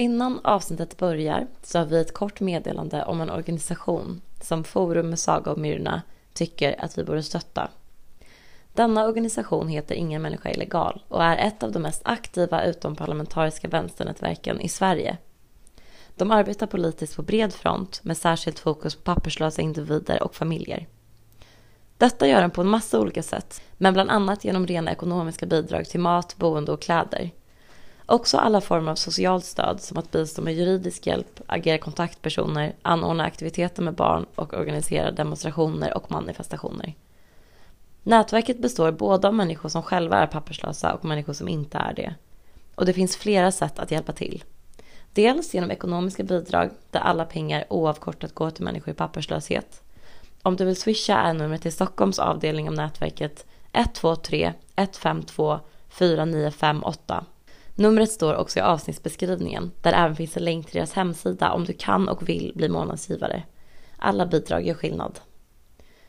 Innan avsnittet börjar så har vi ett kort meddelande om en organisation som Forum med Saga och Myrna tycker att vi borde stötta. Denna organisation heter Ingen människa illegal och är ett av de mest aktiva utomparlamentariska vänsternätverken i Sverige. De arbetar politiskt på bred front med särskilt fokus på papperslösa individer och familjer. Detta gör de på en massa olika sätt, men bland annat genom rena ekonomiska bidrag till mat, boende och kläder. Också alla former av socialt stöd som att bistå med juridisk hjälp, agera kontaktpersoner, anordna aktiviteter med barn och organisera demonstrationer och manifestationer. Nätverket består både av människor som själva är papperslösa och människor som inte är det. Och det finns flera sätt att hjälpa till. Dels genom ekonomiska bidrag där alla pengar oavkortat går till människor i papperslöshet. Om du vill swisha är numret till Stockholms avdelning av nätverket 123 152 4958. Numret står också i avsnittsbeskrivningen där även finns en länk till deras hemsida om du kan och vill bli månadsgivare. Alla bidrag gör skillnad.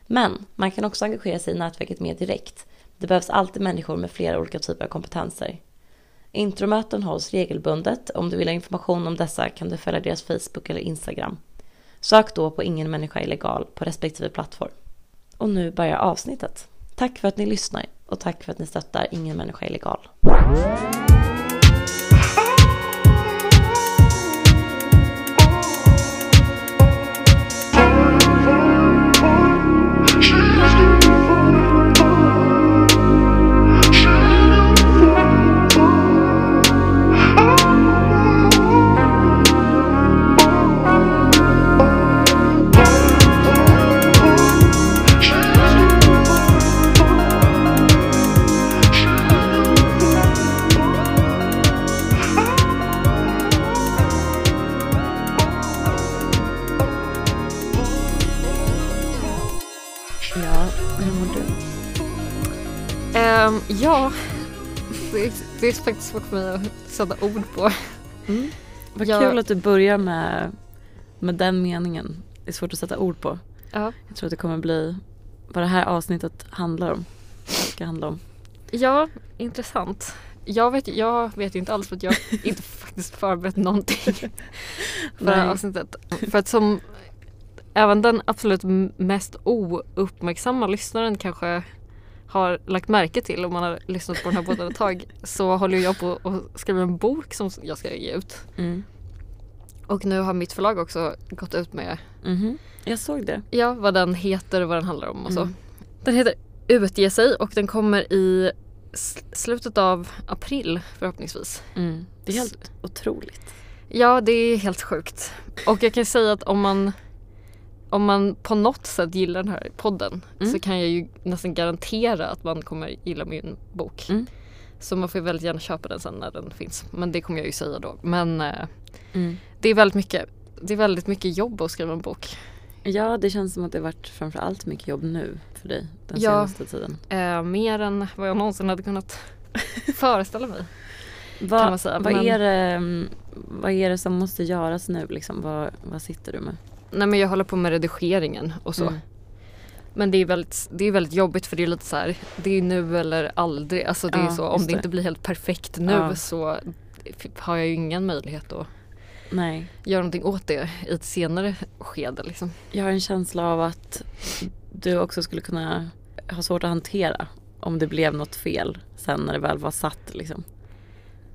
Men man kan också engagera sig i nätverket mer direkt. Det behövs alltid människor med flera olika typer av kompetenser. Intromöten hålls regelbundet. Om du vill ha information om dessa kan du följa deras Facebook eller Instagram. Sök då på Ingen människa illegal på respektive plattform. Och nu börjar avsnittet. Tack för att ni lyssnar och tack för att ni stöttar Ingen människa illegal. Ja, Ehm, ja, det är, det är faktiskt svårt för mig att sätta ord på. Vad Jag- kul att du börjar med, med den meningen. Det är svårt att sätta ord på. Ja. Jag tror att det kommer bli vad det här avsnittet handlar om. Ska handla om. ja, intressant. Jag vet, jag vet inte alls för att jag inte faktiskt förberett någonting för det här avsnittet. För att som även den absolut mest ouppmärksamma lyssnaren kanske har lagt märke till om man har lyssnat på den här podden ett tag så håller jag på att skriva en bok som jag ska ge ut. Mm. Och nu har mitt förlag också gått ut med Mhm. Jag såg det. Ja, vad den heter och vad den handlar om och så. Mm. Den heter Utge sig och den kommer i slutet av april förhoppningsvis. Mm. Det är helt otroligt. Ja, det är helt sjukt. Och jag kan säga att om man om man på något sätt gillar den här podden Mm. så kan jag ju nästan garantera att man kommer gilla min bok. Mm. Så man får ju väldigt gärna köpa den sen när den finns. Men det kommer jag ju säga då. Men eh, Mm. det är väldigt mycket det är väldigt mycket jobb att skriva en bok. Ja, det känns som att det har varit framförallt mycket jobb nu för dig den Ja. senaste tiden. Eh, mer än vad jag någonsin hade kunnat föreställa mig. Vad, kan man säga, vad, men- är det, mm, vad är det som måste göras nu? Liksom? Vad, vad sitter du med? Nej men jag håller på med redigeringen och så. Mm. Men det är, väldigt, det är väldigt jobbigt för det är lite så här, det är nu eller aldrig. Alltså det är Ja, så, om det det. inte blir helt perfekt nu Ja. så har jag ju ingen möjlighet att Nej. göra någonting åt det i ett senare skede liksom. Jag har en känsla av att du också skulle kunna ha svårt att hantera om det blev något fel sen när det väl var satt. Liksom.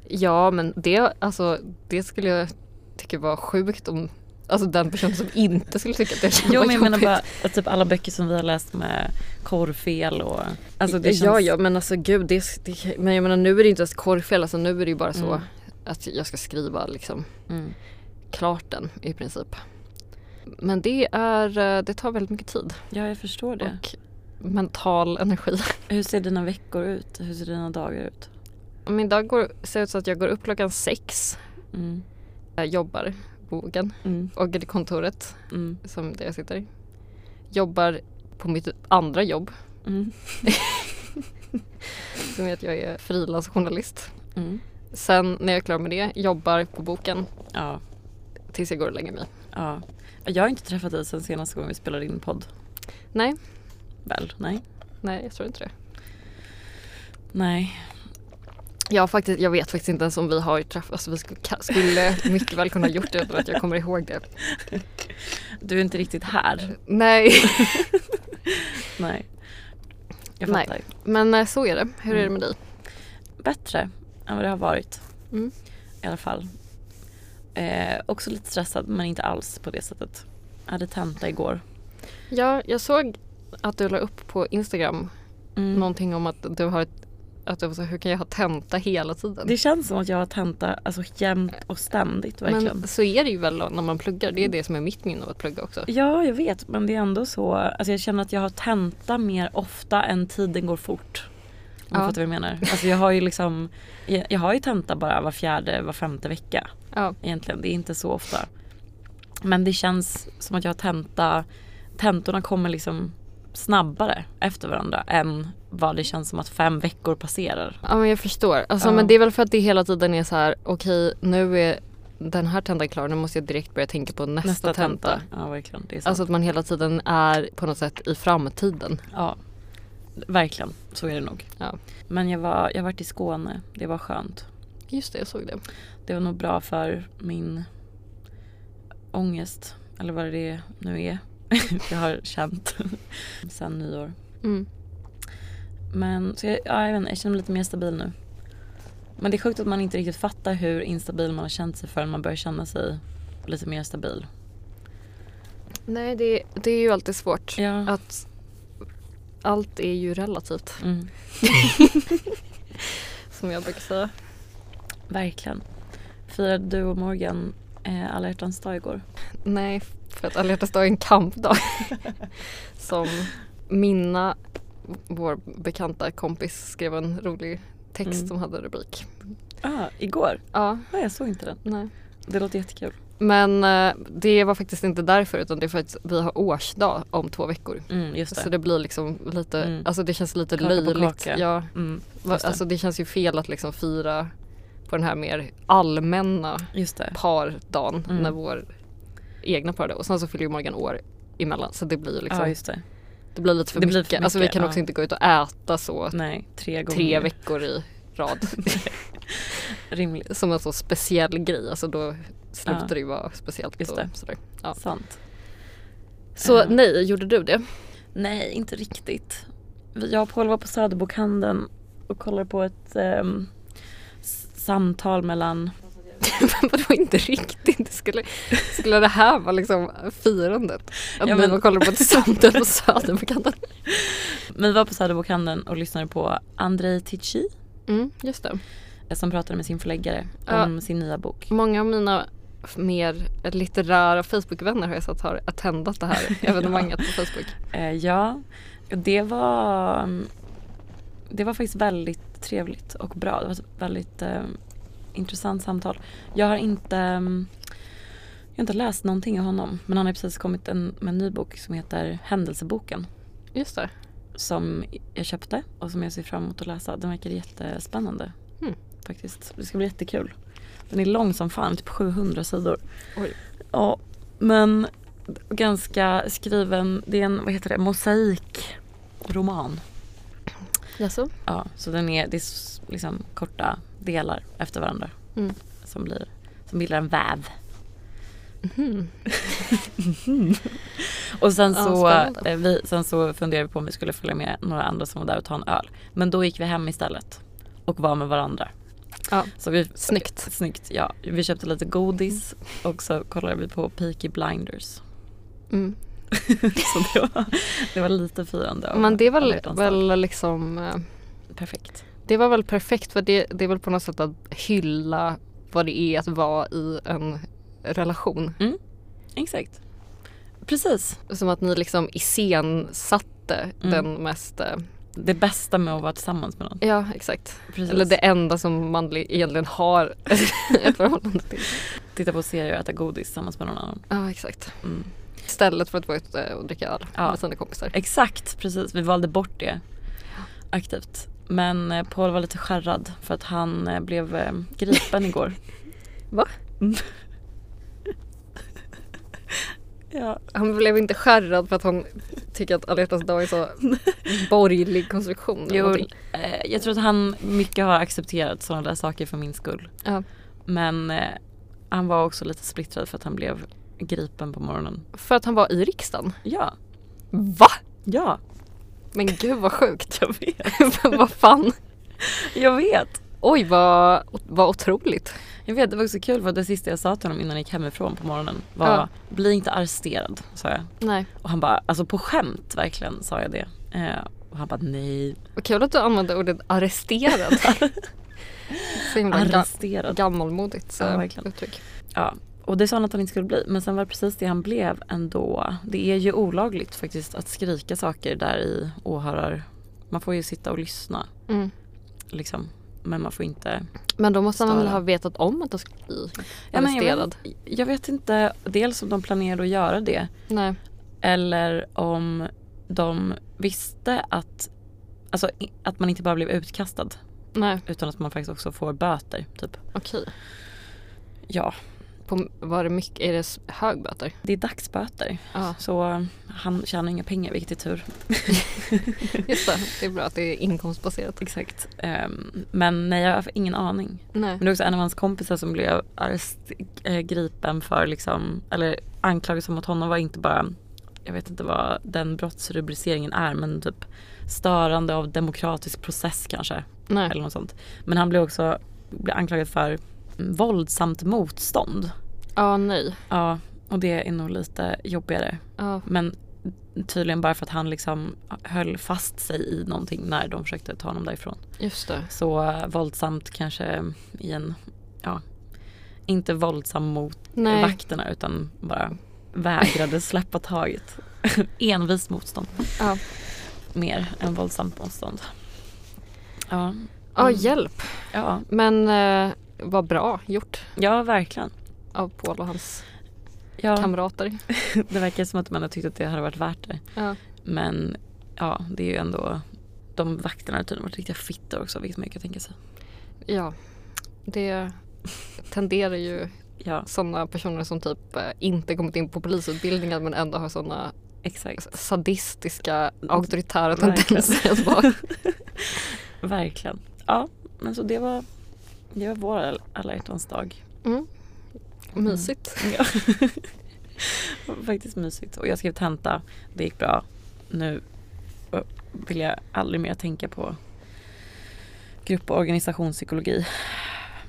Ja men det, alltså, det skulle jag tycka var sjukt om Alltså den person som inte skulle tycka att det Jo var men jag menar bara att typ alla böcker som vi har läst med korrfel och alltså det känns... Ja ja men alltså gud det, det, men jag menar nu är det inte ens korrfel alltså nu är det ju bara så Mm. att jag ska skriva liksom Mm. klart den i princip. Men det är, eh, det tar väldigt mycket tid Ja jag förstår det. och mental energi. Hur ser dina veckor ut? Hur ser dina dagar ut? Min dag går, ser ut så att jag går upp klockan sex, Mm. jobbar på boken Mm. och i kontoret Mm. som där jag sitter. Jobbar på mitt andra jobb Mm. som är att jag är frilansjournalist. Mm. Sen när jag är klar med det jobbar på boken Ja. tills jag går och lägger mig. ja. Jag har inte träffat dig sen senaste gången vi spelade in podd. Nej, Väl? Nej. nej jag tror inte det. Nej. Ja faktiskt, jag vet faktiskt inte ens om vi har träffats. Alltså, vi skulle, mycket väl kunna ha gjort det utan att jag kommer ihåg det. Du är inte riktigt här. Nej, Nej. Jag Nej. fattar. men eh, så är det. Hur är det med dig? Bättre än vad det har varit. Mm. I alla fall. Eh, också lite stressad men inte alls på det sättet. Jag hade tenta igår. Ja, jag såg att du la upp på Instagram Mm. någonting om att du har ett att du var så, hur kan jag ha tenta hela tiden? Det känns som att jag har tenta alltså jämt och ständigt verkligen. Men så är det ju väl när man pluggar. Det är det som är mitt minne av att plugga också. Ja, jag vet. Men det är ändå så. Alltså jag känner att jag har tenta mer ofta än tiden går fort. Om du Ja. fattar vad jag menar. Alltså jag har ju liksom jag, jag har ju tenta bara var fjärde, var femte vecka. Ja. Egentligen. Det är inte så ofta. Men det känns som att jag har tenta. Tentorna kommer liksom snabbare efter varandra än vad det känns som att fem veckor passerar. ja men jag förstår. Alltså, Ja. Men det är väl för att det hela tiden är så här okej nu är den här tentan klar. Nu måste jag direkt börja tänka på nästa, Nästa tenta. tenta. Ja verkligen. Det är sant. Alltså att man hela tiden är på något sätt i framtiden. Ja, verkligen. Så är det nog. Ja. Men jag var, jag varit i Skåne. Det var skönt. Just det, jag såg det. Det var nog bra för min ångest. Eller vad det nu är. jag har känt sen nyår. Mm. Men så jag, ja, jag, vet inte, jag känner mig lite mer stabil nu. Men det är sjukt att man inte riktigt fattar hur instabil man har känt sig förrän man börjar känna sig lite mer stabil. Nej det, det är ju alltid svårt. Ja. Att allt är ju relativt. Mm, Som jag brukar säga. verkligen. Firade du och Morgan eh, alla hjärtans dag igår? Nej, för att alla hjärtans dag är en kampdag. Som Minna, vår bekanta kompis, skrev en rolig text Mm. som hade rubrik. Ah, igår? Ja, Ja, jag såg inte den. nej. Det låter jättekul. Men eh, det var faktiskt inte därför utan det är för att vi har årsdag om två veckor. Mm, det. Så det blir liksom lite, Mm. alltså det känns lite Kaka löjligt. Ja, Mm, det. alltså det känns ju fel att liksom fira på den här mer allmänna pardagen Mm. när vår egna pardag och sen så fyller ju Morgan år emellan så det blir ju liksom, Ja, just det. det blir lite för, Det mycket. blir för Alltså vi mycket, kan ja. också inte gå ut och äta så Nej, tre gånger. tre veckor i rad. Rimligt. Som en så speciell grej, alltså då slutar Ja. det ju vara speciellt. Just det. Sådär. Ja. Sant. Så Ja. nej, gjorde du det? Nej, inte riktigt. Jag och Paul var på Söderbokhandeln och kollade på ett s- samtal mellan Vadå inte riktigt? Skulle, skulle det här vara liksom firandet? Att Ja, men- var och kollade på ett samtal på Söderbakanten? Vi var på Söderbokhandeln och lyssnade på Andrei Tichy Mm, just det. som pratade med sin förläggare Ja. om sin nya bok. Många av mina mer litterära Facebookvänner har jag sett har attendat det här evenemanget på Facebook. Eh, ja, det var Det var faktiskt väldigt trevligt och bra. Det var väldigt eh, intressant samtal. Jag har inte mm, Jag har inte läst någonting av honom men han har precis kommit en, med en ny bok som heter Händelseboken. Just det. Som jag köpte och som jag ser fram emot att läsa. Den verkar jättespännande. Mm. Faktiskt. Det ska bli jättekul. Den är lång som fan, typ 700 sidor. Oj. Ja, men ganska skriven, det är en, vad heter det, mosaikroman. Jaså? Ja, så den är, det är liksom korta delar efter varandra Mm. som, blir, som bildar en väv. Mhm. Och sen Ja, så, spännande. eh, vi, sen så funderade vi på om vi skulle följa med några andra som var där och ta en öl. Men då gick vi hem istället och var med varandra. Ja, Så vi, Snyggt. Snyggt, ja. Vi köpte lite godis och så kollade vi på Peaky Blinders. mm. så det var, det var lite firande. Men det väl, dag. väl liksom eh, Perfekt. Det var väl perfekt för det, det är väl på något sätt att hylla vad det är att vara i en relation. Exakt. Precis. Som att ni liksom iscensatte Mm. den mest, eh, Det bästa med att vara tillsammans med någon. ja exakt. Precis. Eller det enda som man li- egentligen har ett förhållande till. Titta på serier och äta godis tillsammans med någon annan. Ja exakt. Mm. Istället för att vara ute och dricka öl Ja. med sina kompisar. Exakt, precis. Vi valde bort det aktivt. Men eh, Paul var lite skärrad för att han eh, blev eh, gripen igår. Va? Mm. ja. Han blev inte skärrad för att han tycker att alla dag är så borgerlig konstruktion. Jo, eh, jag tror att han mycket har accepterat sådana där saker för min skull. Ja. Men eh, han var också lite splittrad för att han blev gripen på morgonen. För att han var i riksdagen. Ja, Va? ja, Men gud vad sjukt. jag vet. vad fan. Jag vet. Oj vad, vad otroligt. Jag vet, det var också kul för det sista jag sa till honom innan jag gick hemifrån på morgonen var Ja. bli inte arresterad, sa jag. Nej. Och han bara, alltså på skämt verkligen sa jag det. Eh, och han bara nej, Vad kul att du använde ordet arresterad. Så himla ga- arresterad. gammalmodigt så Ja, verkligen. uttryck. Ja, och det sa han att han inte skulle bli. Men sen var det precis det han blev ändå. Det är ju olagligt faktiskt att skrika saker där i åhörar... Man får ju sitta och lyssna Mm. liksom. Men man får inte... Men då måste han väl Störa. ha vetat om att du skulle bli Ja, men jag, arresterad? vet, jag vet inte dels om de planerade att göra det. Nej. Eller om de visste att, alltså, att man inte bara blev utkastad. Nej, Utan att man faktiskt också får böter. Typ. okej. Ja, På, var det mycket, är det s- högböter? det är dagsböter. Ja, Så han tjänar inga pengar vilket är tur. just det. Det är bra att det är inkomstbaserat. Exakt. Ehm, men nej, jag har ingen aning. Nej. Men det är också en av hans kompisar som blev arrest, äh, gripen för liksom, eller anklagelsen mot honom var inte bara, jag vet inte vad den brottsrubriceringen är, men typ störande av demokratisk process kanske. Nej. Eller något sånt. Men han blev också blev anklagad för våldsamt motstånd. Ja, nej. Ja, och det är nog lite jobbigare. Ja, Men tydligen bara för att han liksom höll fast sig i någonting när de försökte ta honom därifrån. just det. Så eh, våldsamt kanske i en, ja, inte våldsam mot Nej. vakterna utan bara vägrade släppa taget. Envis motstånd. Ja. Mer än våldsamt motstånd. Ja. Ja, Mm. hjälp. Ja, Men eh, vad bra gjort ja verkligen. av Paul och hans Ja, kamrater. det verkar som att man har tyckt att det hade varit värt det. Ja. Men ja, det är ju ändå de vakterna har tydligen varit riktiga fittor också vilket man kan tänka sig. ja. Det tenderar ju Ja, sådana personer som typ eh, inte kommit in på polisutbildningen men ändå har sådana exakt. sadistiska auktoritära Verkligen. tendenser vara. Verkligen. Ja, men så det var, det var vår all- alla hjärtans dag. Mm. Mysigt. Ja. Det var Faktiskt mysigt. Och jag skrev tenta. Det gick bra. Nu vill jag aldrig mer tänka på grupp och organisationspsykologi.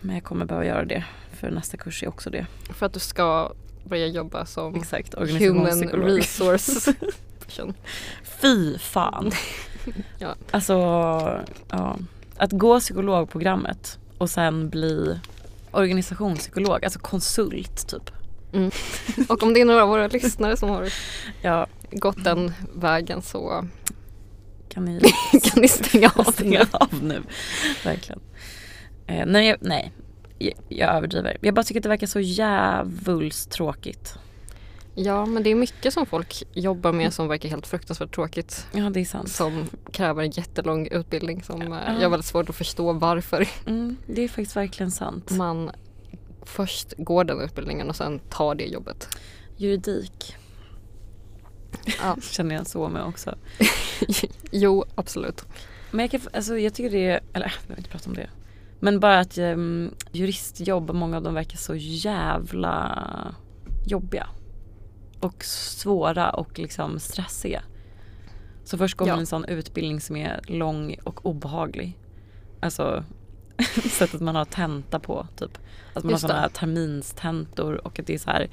Men jag kommer behöva göra det. För nästa kurs är också det. För att du ska börja jobba som Exakt, human resource person. Fy fan. Ja. Alltså, ja. Att gå psykologprogrammet och sen bli organisationspsykolog, alltså konsult typ. Och om det är några av våra lyssnare som har Ja, gått den vägen så kan ni kan ni stänga av stänga av nu? Verkligen. Eh, nej, nej, jag, jag överdriver. Jag bara tycker att det verkar så jävulst tråkigt. Ja men det är mycket som folk jobbar med som verkar helt fruktansvärt tråkigt. Ja, det är sant. Som kräver en jättelång utbildning som eh, Ja. jag har väldigt svårt att förstå varför Mm, det är faktiskt verkligen sant. man först går den utbildningen och sen tar det jobbet. Juridik Ja. känner jag så med också. jo absolut. Men jag, kan, alltså, jag tycker det är, eller jag behöver inte prata om det. Men bara att um, juristjobb, många av dem verkar så jävla jobbiga. Och svåra och liksom stressiga. Så först går Ja. man en sån utbildning som är lång och obehaglig. Alltså sättet man har tenta på typ. Att man Just har här terminstentor och att det är så här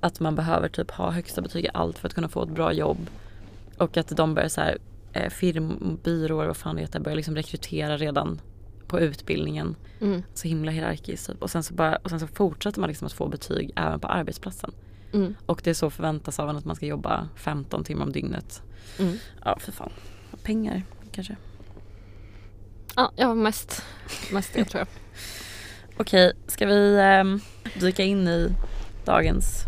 att man behöver typ ha högsta betyg i allt för att kunna få ett bra jobb. Och att de börjar så här eh, firmbyråer, vad fan det heter, börjar liksom rekrytera redan på utbildningen. Mm. Så himla hierarkiskt typ. Och sen så, bara, och sen så fortsätter man liksom att få betyg även på arbetsplatsen. Mm. Och det är så förväntas av en att man ska jobba 15 timmar om dygnet. Mm. Ja, för fan. Pengar kanske. Ja, ja mest, mest det tror jag. Okej, ska vi ehm, dyka in i dagens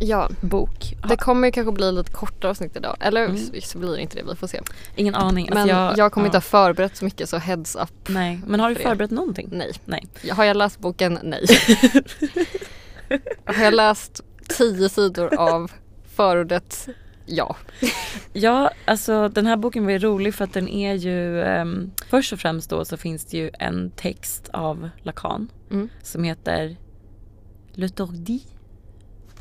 Ja, bok? det kommer ju kanske bli lite kortare avsnitt idag. Eller Mm. så blir det inte det, vi får se. Ingen aning. Men Alltså, jag, kommer inte ja, ha förberett så mycket så heads up. Nej, men har du förberett någonting? Nej. Nej. Har jag läst boken? Nej. Har jag läst tio sidor av förordet? Ja. Ja, alltså den här boken var ju rolig för att den är ju ehm, Först och främst då så finns det ju en text av Lacan Mm. som heter Le Tordi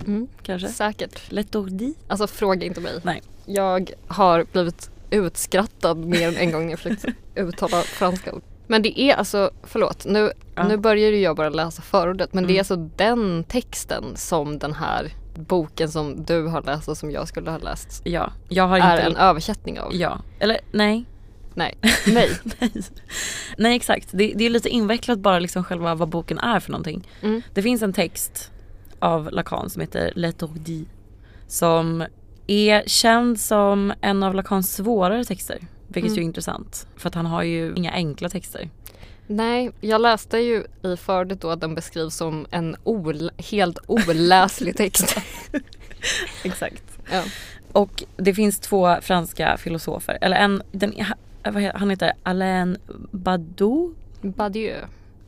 Mm. kanske? Säkert. Le Tordi? Alltså fråga inte mig. Nej. Jag har blivit utskrattad mer än en gång när jag försökt uttala franska ord. Men det är alltså, förlåt, nu, Ja. nu börjar ju jag bara läsa förordet men det är Mm. alltså den texten som den här boken som du har läst och som jag skulle ha läst Ja, jag har är inte... en översättning av. Ja, eller nej. Nej, nej. nej. Nej exakt, det, det är lite invecklat bara liksom själva vad boken är för någonting. Mm. Det finns en text av Lacan som heter Le Tordi som är känd som en av Lacans svårare texter. Vilket Mm. är intressant för att han har ju inga enkla texter. Nej, jag läste ju i förordet då att den beskrivs som en ol- helt oläslig text. Exakt. ja. Och det finns två franska filosofer, eller en, den, heter- han heter Alain Badiou. Badieu.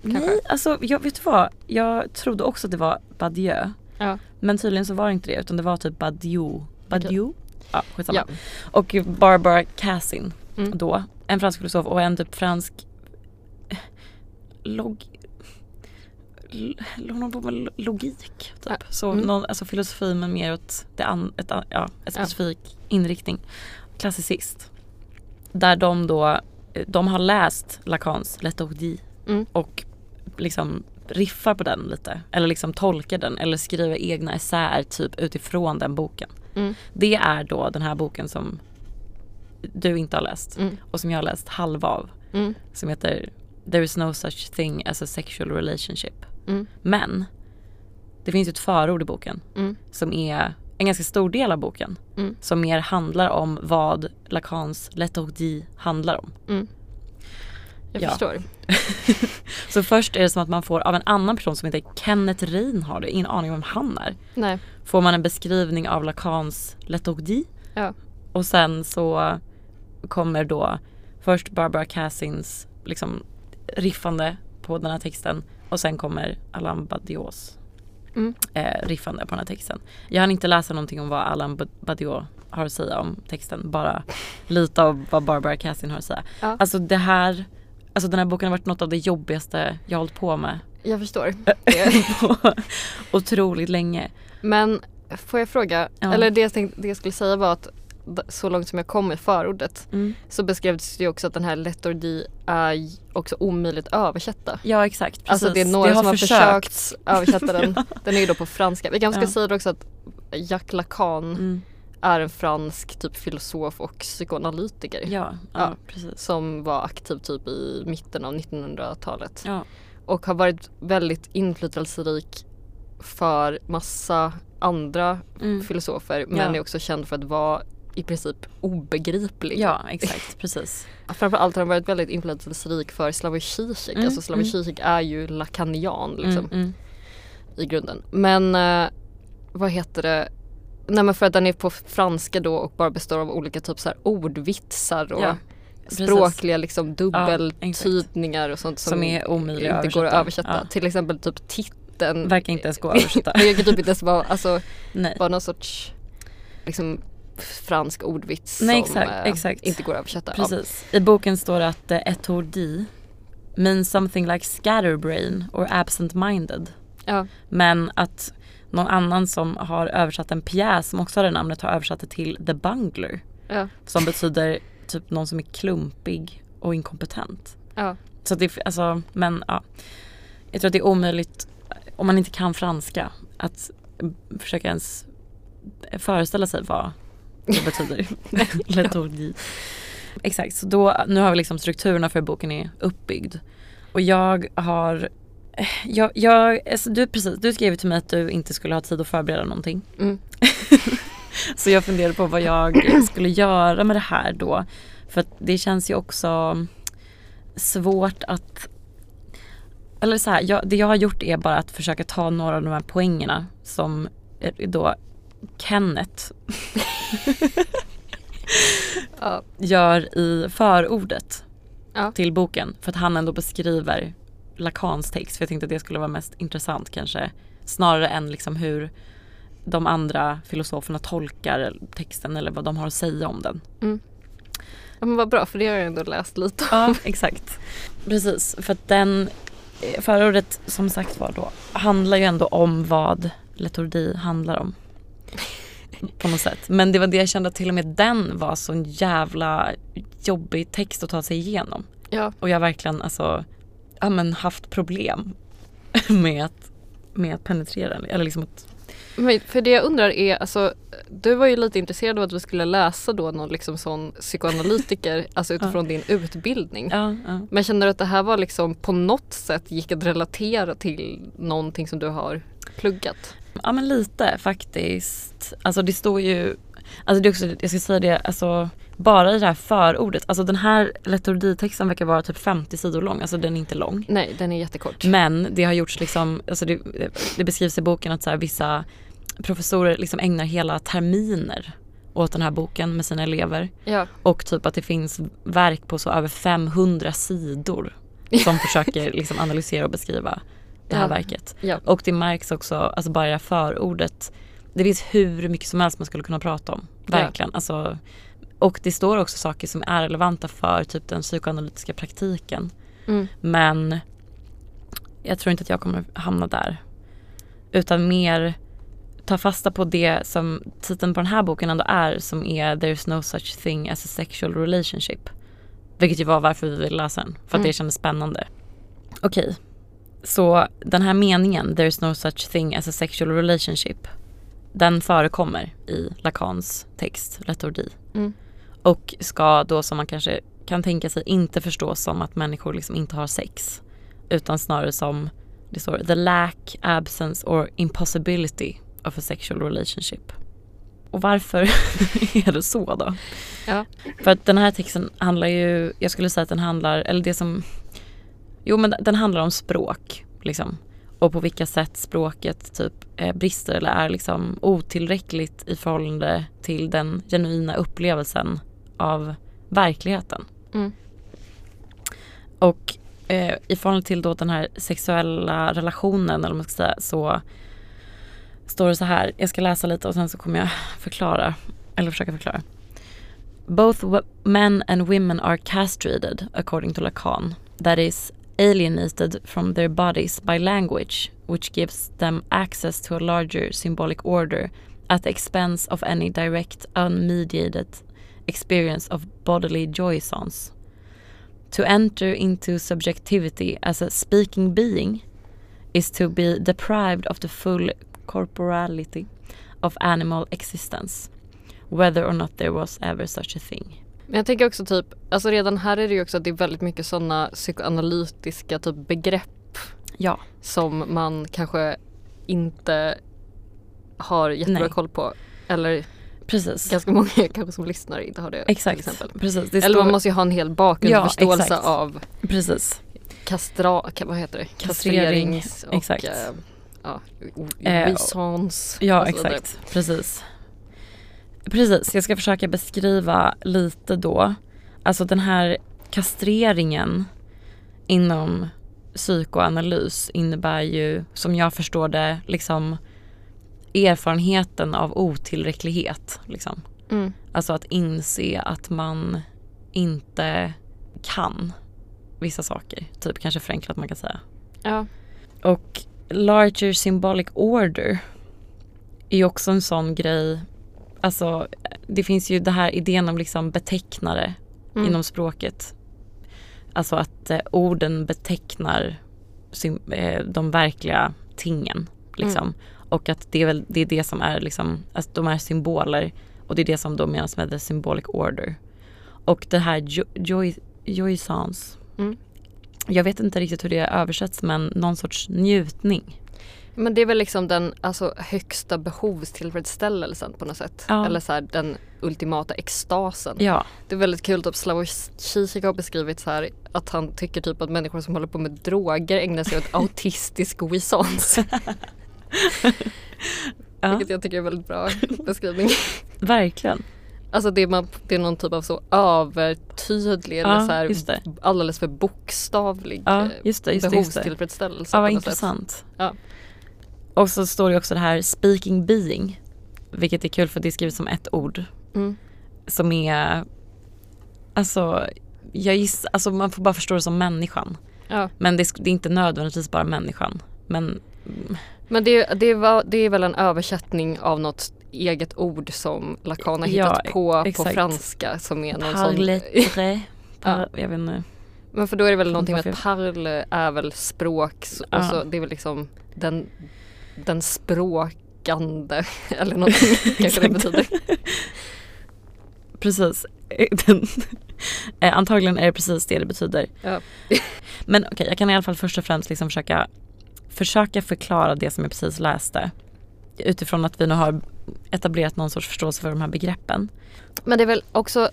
Kanske. Nej, alltså jag vet du vad? Jag trodde också att det var Badieu. Ja. Men tydligen så var det inte det utan det var typ Badiou. Badiou? Ja, skitsamma. Ja. Och Barbara Cassin Mm. då. En fransk filosof och en typ fransk log... Hon på med lo- logik. Typ. Ja. Så Mm. någon, alltså filosofi men mer åt det an, ett, ja, ett Ja. specifik inriktning. Klassicist. Där de då, de har läst Lacans Lethargie Mm. och liksom riffar på den lite. Eller liksom tolkar den eller skriver egna essäer typ utifrån den boken. Mm. Det är då den här boken som du inte har läst Mm. och som jag har läst halva av. Mm. Som heter There is no such thing as a sexual relationship. Mm. Men det finns ju ett förord i boken Mm. som är en ganska stor del av boken. Mm. Som mer handlar om vad Lacans Lethargie handlar om. Mm. Jag Ja. förstår. Så först är det som att man får av en annan person som heter Kenneth Reinhardt, ingen aning om vem han är. Nej. Får man en beskrivning av Lacans Lethargie Ja. Och sen så kommer då först Barbara Cassins liksom riffande på den här texten och sen kommer Alain Badios Mm. eh, riffande på den här texten. Jag hann inte läsa någonting om vad Alain Ba- Badiou har att säga om texten, bara lite av vad Barbara Cassin har att säga. Ja. Alltså det här, alltså den här boken har varit något av det jobbigaste jag har hållit på med Jag förstår. otroligt länge. Men får jag fråga, Ja. eller det jag, tänkte, det jag skulle säga var att så långt som jag kom i förordet Mm. så beskrevs det ju också att den här Lethargie är också omöjligt att översätta. Ja exakt, precis. Alltså det är några som har försökt. försökt översätta den. Den är ju då på franska. Vi kanske ska Ja. säga också att Jacques Lacan Mm. är en fransk typ filosof och psykoanalytiker. Ja, ja, Ja. precis. Som var aktiv typ i mitten av 1900-talet. Ja. Och har varit väldigt inflytelserik för massa andra Mm. filosofer men Ja. är också känd för att vara i princip obegriplig. Ja exakt, precis. Framförallt har han varit väldigt inflytelserik för Slavoj Zizek. Mm, Alltså Slavoj mm. Zizek är ju lakanian liksom Mm, mm. i grunden. Men eh, vad heter det? Nej men för att den är på franska då och bara består av olika typ så här ordvitsar och Ja, språkliga liksom dubbeltydningar och sånt som, Som är omöjliga att inte går att översätta. Ja. Till exempel typ titeln. Verkar inte ens gå att översätta. Kan typ inte ens vara, alltså, Nej. vara någon sorts liksom fransk ordvits Nej, som exakt, eh, exakt. inte går att översätta. Precis. I boken står det att eh, etordi means something like scatterbrain or absent-minded. Ja. Men att någon annan som har översatt en pjäs som också har det namnet har översatt det till the bungler. Ja. Som betyder typ någon som är klumpig och inkompetent. Ja. Så det, alltså, men ja. Jag tror att det är omöjligt om man inte kan franska att försöka ens föreställa sig vad det betyder. Lethargie. Exakt, så då, nu har vi liksom strukturerna för boken är uppbyggd. Och jag har jag, jag, alltså du, precis, du skrev till mig att du inte skulle ha tid att förbereda någonting. Mm. Så jag funderade på vad jag skulle göra med det här då. För att det känns ju också svårt att eller så här, jag, det jag har gjort är bara att försöka ta några av de här poängerna som då Kenneth Ja. gör i förordet Ja. till boken. För att han ändå beskriver Lacans text. För jag tänkte att det skulle vara mest intressant kanske. Snarare än liksom hur de andra filosoferna tolkar texten eller vad de har att säga om den. Ja, men vad bra för det har jag ändå läst lite om. Ja, exakt. Precis, för att den eh, förordet som sagt var då handlar ju ändå om vad Letordi handlar om. På något sätt. Men det var det jag kände att till och med den var så en jävla jobbig text att ta sig igenom. Ja. Och jag har verkligen alltså, ja men haft problem med att, med att penetrera den. Eller liksom att, Men för det jag undrar är, alltså, du var ju lite intresserad av att vi skulle läsa då någon liksom sån psykoanalytiker, alltså utifrån din utbildning. ja, ja. Men känner du att det här var liksom på något sätt gick att relatera till någonting som du har pluggat? Ja men lite faktiskt. Alltså det står ju, alltså det är också, jag ska säga det, alltså bara i det här förordet, alltså den här Letordi-texten verkar vara typ 50 sidor lång, alltså den är inte lång. Nej, den är jättekort. Men det har gjorts liksom, alltså det, det beskrivs i boken att så här, vissa professorer liksom ägnar hela terminer åt den här boken med sina elever. Ja. Och typ att det finns verk på så över 500 sidor som försöker liksom analysera och beskriva det här Ja. verket. Ja. Och det märks också, alltså bara i det här förordet, det finns hur mycket som helst man skulle kunna prata om. Verkligen. Alltså, och det står också saker som är relevanta för typ den psykoanalytiska praktiken. Mm. Men jag tror inte att jag kommer hamna där. Utan mer ta fasta på det som titeln på den här boken ändå är som är There's no such thing as a sexual relationship. Vilket ju var varför vi ville läsa den. För att Mm. det kändes spännande. Okej. Så den här meningen There's no such thing as a sexual relationship. Den förekommer i Lacans text Letordi. Mm. Och ska då som man kanske kan tänka sig inte förstås som att människor liksom inte har sex. Utan snarare som det står the lack, absence or impossibility of a sexual relationship. Och varför är det så då? Ja. För att den här texten handlar ju, jag skulle säga att den handlar, eller det som, jo men den handlar om språk liksom. Och på vilka sätt språket typ eh, brister eller är liksom otillräckligt i förhållande till den genuina upplevelsen av verkligheten. Mm. Och eh, i förhållande till då den här sexuella relationen eller man ska säga så står det så här, jag ska läsa lite och sen så kommer jag förklara, eller försöka förklara. Both men and women are castrated according to Lacan, that is alienated from their bodies by language, which gives them access to a larger symbolic order at the expense of any direct unmediated experience of bodily joysons. To enter into subjectivity as a speaking being is to be deprived of the full corporality of animal existence, whether or not there was ever such a thing. Men jag tänker också typ, alltså redan här är det ju också att det är väldigt mycket sådana psykoanalytiska typ begrepp Ja, som man kanske inte har jättebra Nej. koll på. Eller precis. ganska många kanske som lyssnar inte har det till Exakt. exempel. Precis. Eller man måste ju ha en hel bakgrundsförståelse exakt. av precis. kastra, ka- vad heter det? Kastrering, Kastrerings och exakt. eh, ja, Eh, visons Ja, exakt. Precis. Precis, jag ska försöka beskriva lite då. Alltså den här kastreringen inom psykoanalys innebär ju, som jag förstår det, liksom erfarenheten av otillräcklighet. Liksom. Mm. Alltså att inse att man inte kan vissa saker. Typ kanske förenklat man kan säga. Ja. Och larger symbolic order är också en sån grej. Alltså det finns ju det här idén om liksom betecknare Mm. inom språket. Alltså att eh, orden betecknar eh, de verkliga tingen. Liksom. Mm. Och att det är, väl, det är det som är liksom, alltså de är symboler och det är det som då menas med the symbolic order. Och det här jo- joy, joysans. Mm. Jag vet inte riktigt hur det översätts men någon sorts njutning. Men det är väl liksom den alltså, högsta behovstillfredsställelsen på något sätt. Ja. Eller så här, den ultimata extasen. Ja, Det är väldigt kul att Slavoj Zizek har beskrivit så här att han tycker typ att människor som håller på med droger ägnar sig åt autistisk jouissance. ja Vilket jag tycker är en väldigt bra beskrivning. verkligen. Alltså det är, man, det är någon typ av så övertydlig eller Ja, så här alldeles för bokstavlig Ja, eh, just det. Just behovstillfredsställelse. Ja, vad intressant. Ja. Och så står det också det här speaking being. Vilket är kul för det är skrivet som ett ord. Mm. Som är, alltså, jag gissar, alltså man får bara förstå det som människan. Ja. Men det, är- det är inte nödvändigtvis bara människan. Men Men det, det, var, det är väl en översättning av något eget ord som Lacan har hittat Ja, på på exakt. franska som är någon parletre, par, jag vet inte. Men för då är det väl någonting med att parle är väl språk och Ja. så det är väl liksom den, den språkande eller någonting kanske det betyder. Precis. Den, eh, antagligen är det precis det det betyder. Ja. Men okej, jag kan i alla fall först och främst liksom försöka, försöka förklara det som jag precis läste. Utifrån att vi nu har etablerat någon sorts förståelse för de här begreppen. Men det är väl också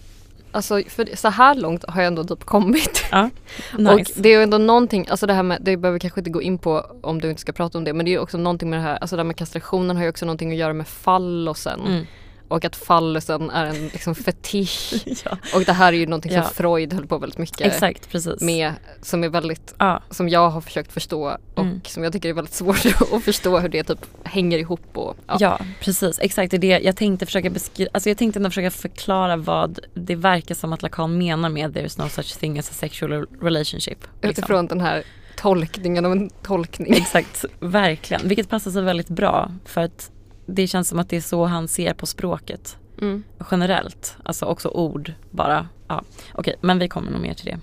Alltså för så här långt har jag ändå typ kommit. Ja, Och nice. det är ju ändå någonting, alltså det här med, det behöver vi kanske inte gå in på om du inte ska prata om det, men det är ju också någonting med det här, alltså det här med kastrationen har ju också någonting att göra med fallosen. Mm. Och att fallosen är en liksom fetisch. ja. Och det här är ju någonting som Ja. Freud höll på väldigt mycket Exakt, precis. med, som är väldigt Ja, som jag har försökt förstå och Mm. som jag tycker är väldigt svårt att förstå hur det typ hänger ihop och ja. precis. Exakt det är det jag tänkte försöka beskriva. Alltså jag tänkte ändå försöka förklara vad det verkar som att Lacan menar med there's no such thing as a sexual relationship. liksom. utifrån den här tolkningen av en tolkning. Exakt, verkligen. Vilket passar sig väldigt bra för att det känns som att det är så han ser på språket Mm. generellt. Alltså också ord bara. Ja. Okej, men vi kommer nog mer till det.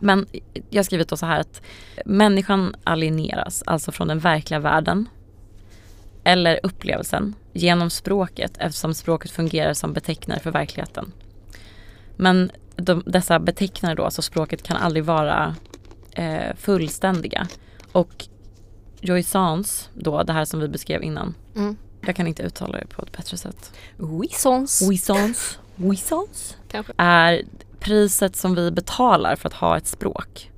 Men jag har skrivit då så här att människan alieneras alltså från den verkliga världen eller upplevelsen genom språket eftersom språket fungerar som betecknare för verkligheten. Men de, dessa betecknare då, alltså språket kan aldrig vara eh, fullständiga. Och Joyce då, det här som vi beskrev innan. Mm. Jag kan inte uttala det på ett bättre sätt. Wissons. Wissons. Wissons. Kanske. Är priset som vi betalar för att ha ett språk.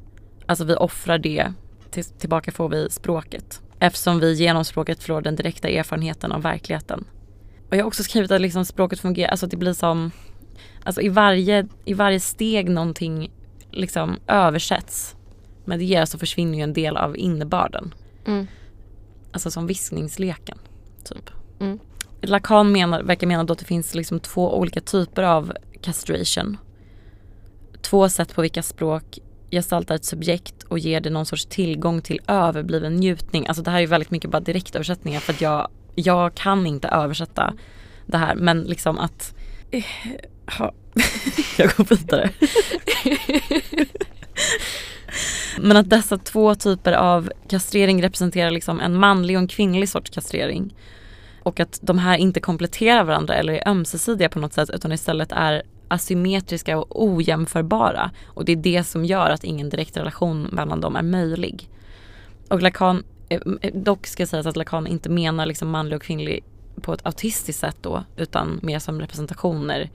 Alltså vi offrar det, till, tillbaka får vi språket. Eftersom vi genom språket förlorar den direkta erfarenheten av verkligheten. Och jag har också skrivit att liksom språket fungerar, alltså det blir som, alltså i varje, i varje steg någonting liksom översätts med det så försvinner ju en del av innebörden. Mm. Alltså som viskningsleken, typ. Mm. Lacan menar, verkar mena då att det finns liksom två olika typer av castration. Två sätt på vilka språk gestaltar ett subjekt och ger det någon sorts tillgång till överbliven njutning. Alltså det här är ju väldigt mycket bara direktöversättningar för att jag, jag kan inte översätta det här men liksom att eh, jag går vidare. Men att dessa två typer av kastrering representerar liksom en manlig och en kvinnlig sorts kastrering. Och att de här inte kompletterar varandra eller är ömsesidiga på något sätt utan istället är asymmetriska och ojämförbara. Och det är det som gör att ingen direkt relation mellan dem är möjlig. Och Lacan, eh, eh, dock ska sägas att Lacan inte menar liksom manlig och kvinnlig på ett autistiskt sätt då utan mer som representationer.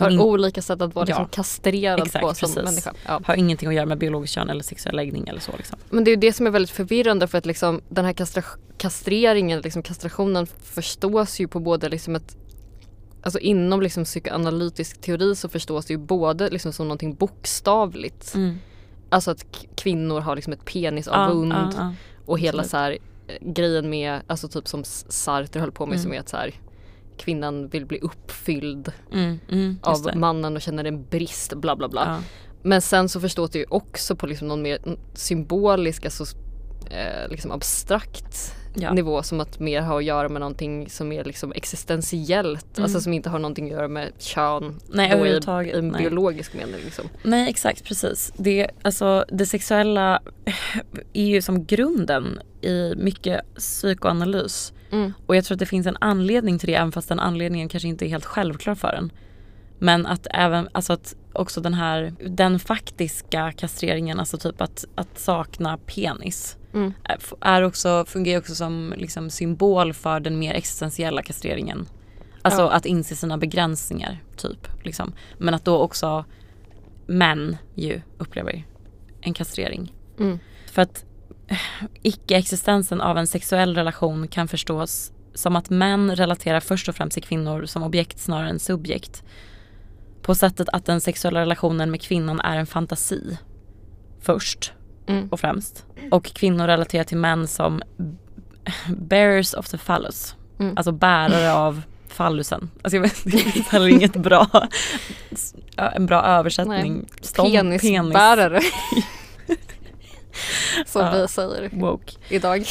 Har in- olika sätt att vara liksom Ja. kastrerad Exakt, på som precis. människa. Ja. har ingenting att göra med biologisk kön eller sexuell läggning eller så liksom. Men det är det som är väldigt förvirrande för att liksom den här kastra kastreringen, liksom kastrationen förstås ju på både liksom ett Alltså inom liksom psykoanalytisk teori så förstås det ju både liksom som någonting bokstavligt. Alltså att kvinnor har liksom ett penisavund Ja, ja, och hela så här eh, grejen med, alltså typ som Sartre höll på med Mm. som är att så här kvinnan vill bli uppfylld. Mm, mm, av mannen och känner en brist bla bla bla. Ja. Men sen så förstås det ju också på liksom någon mer symbolisk, alltså eh, liksom abstrakt Ja. nivå som att mer har att göra med någonting som är liksom existentiellt, Mm. alltså som inte har någonting att göra med kön Nej då i, i en nej. biologisk mening liksom. Nej exakt precis. Det, alltså, det sexuella är ju som grunden i mycket psykoanalys. Mm. Och jag tror att det finns en anledning till det även fast den anledningen kanske inte är helt självklar för en. Men att även, alltså att också den här, den faktiska kastreringen, alltså typ att, att sakna penis. Mm. är- Är också, fungerar också som liksom symbol för den mer existentiella kastreringen. Alltså Ja. att inse sina begränsningar typ. Liksom. Men att då också män ju upplever en kastrering. Mm. För att eh, icke-existensen av en sexuell relation kan förstås som att män relaterar först och främst till kvinnor som objekt snarare än subjekt. På sättet att den sexuella relationen med kvinnan är en fantasi. Först Mm. och främst. Och kvinnor relaterar till män som bearers of the phallus. Mm. Alltså bärare av fallusen. Alltså jag vet det är heller inget bra, en bra översättning. Stånd- Penisbärare. Som Ja. vi säger Woke. idag.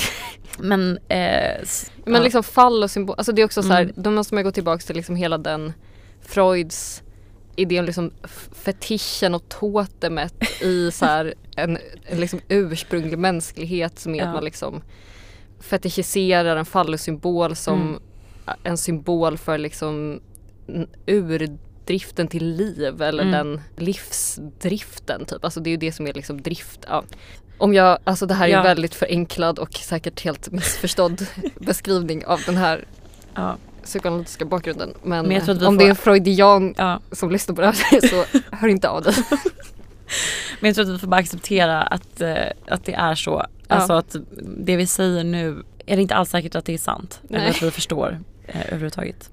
Men, eh, Men ja. liksom fall och symbol, alltså det är också så här, Mm. då måste man gå tillbaka till liksom hela den Freuds idé om liksom fetischen och totemet i så här en, en liksom ursprunglig mänsklighet som är Ja. att man liksom fetischiserar en fallosymbol som Mm. en symbol för liksom urdriften till liv eller Mm. den livsdriften typ. Alltså det är ju det som är liksom drift. Ja. Om jag, alltså det här är Ja. ju väldigt förenklad och säkert helt missförstådd beskrivning av den här ja, psykoanalytiska bakgrunden. Men, Men om får- det är en freudian ja. som lyssnar på det här så hör inte av dig. Men jag tror att vi får bara acceptera att, eh, att det är så. Alltså att det vi säger nu är det inte alls säkert att det är sant. Eller Nej. att vi förstår eh, överhuvudtaget.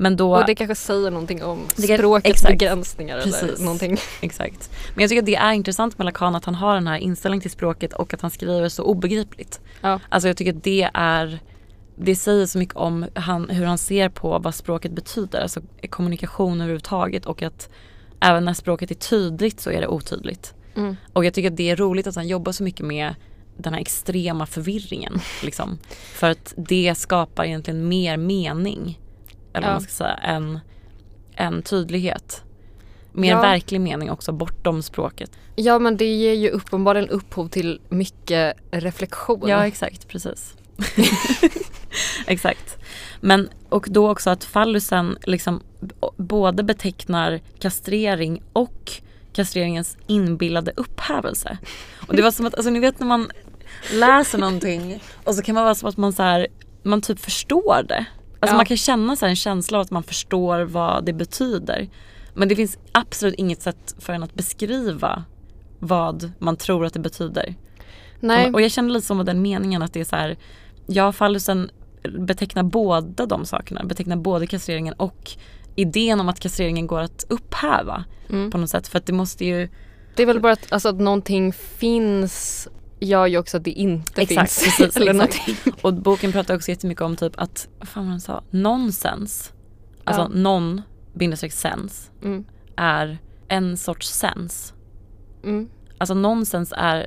Men då, Och det kanske säger någonting om språkets exakt. begränsningar eller Precis. någonting. exakt. Men jag tycker att det är intressant med Lacan att han har den här inställningen till språket och att han skriver så obegripligt. Ja. Alltså jag tycker att det är det säger så mycket om han, hur han ser på vad språket betyder, alltså kommunikation överhuvudtaget och att även när språket är tydligt så är det otydligt. Mm. Och jag tycker att det är roligt att han jobbar så mycket med den här extrema förvirringen. Liksom. För att det skapar egentligen mer mening, eller Ja. man ska säga, än, än tydlighet. Mer Ja. verklig mening också bortom språket. Ja men det ger ju uppenbarligen upphov till mycket reflektion. Ja exakt, precis. exakt. Men och då också att fallusen liksom både betecknar kastrering och kastreringens inbillade upphävelse. Och det var som att, alltså ni vet när man läser någonting och så kan man vara som att man så här, man typ förstår det. Alltså Ja. man kan känna så en känsla av att man förstår vad det betyder. Men det finns absolut inget sätt för en att beskriva vad man tror att det betyder. Nej. Och jag känner lite som den meningen att det är så här, ja fallusen betecknar båda de sakerna, betecknar både kastreringen och idén om att kastreringen går att upphäva Mm. på något sätt. För att det måste ju, Det är väl bara att, alltså, att någonting finns gör ju också att det inte Exakt, finns. precis, Eller exakt. någonting. och boken pratar också jättemycket om typ att, vad fan var han sa, nonsens, alltså Ja. non bindestreck sens Mm. är en sorts sens. Mm. Alltså nonsens är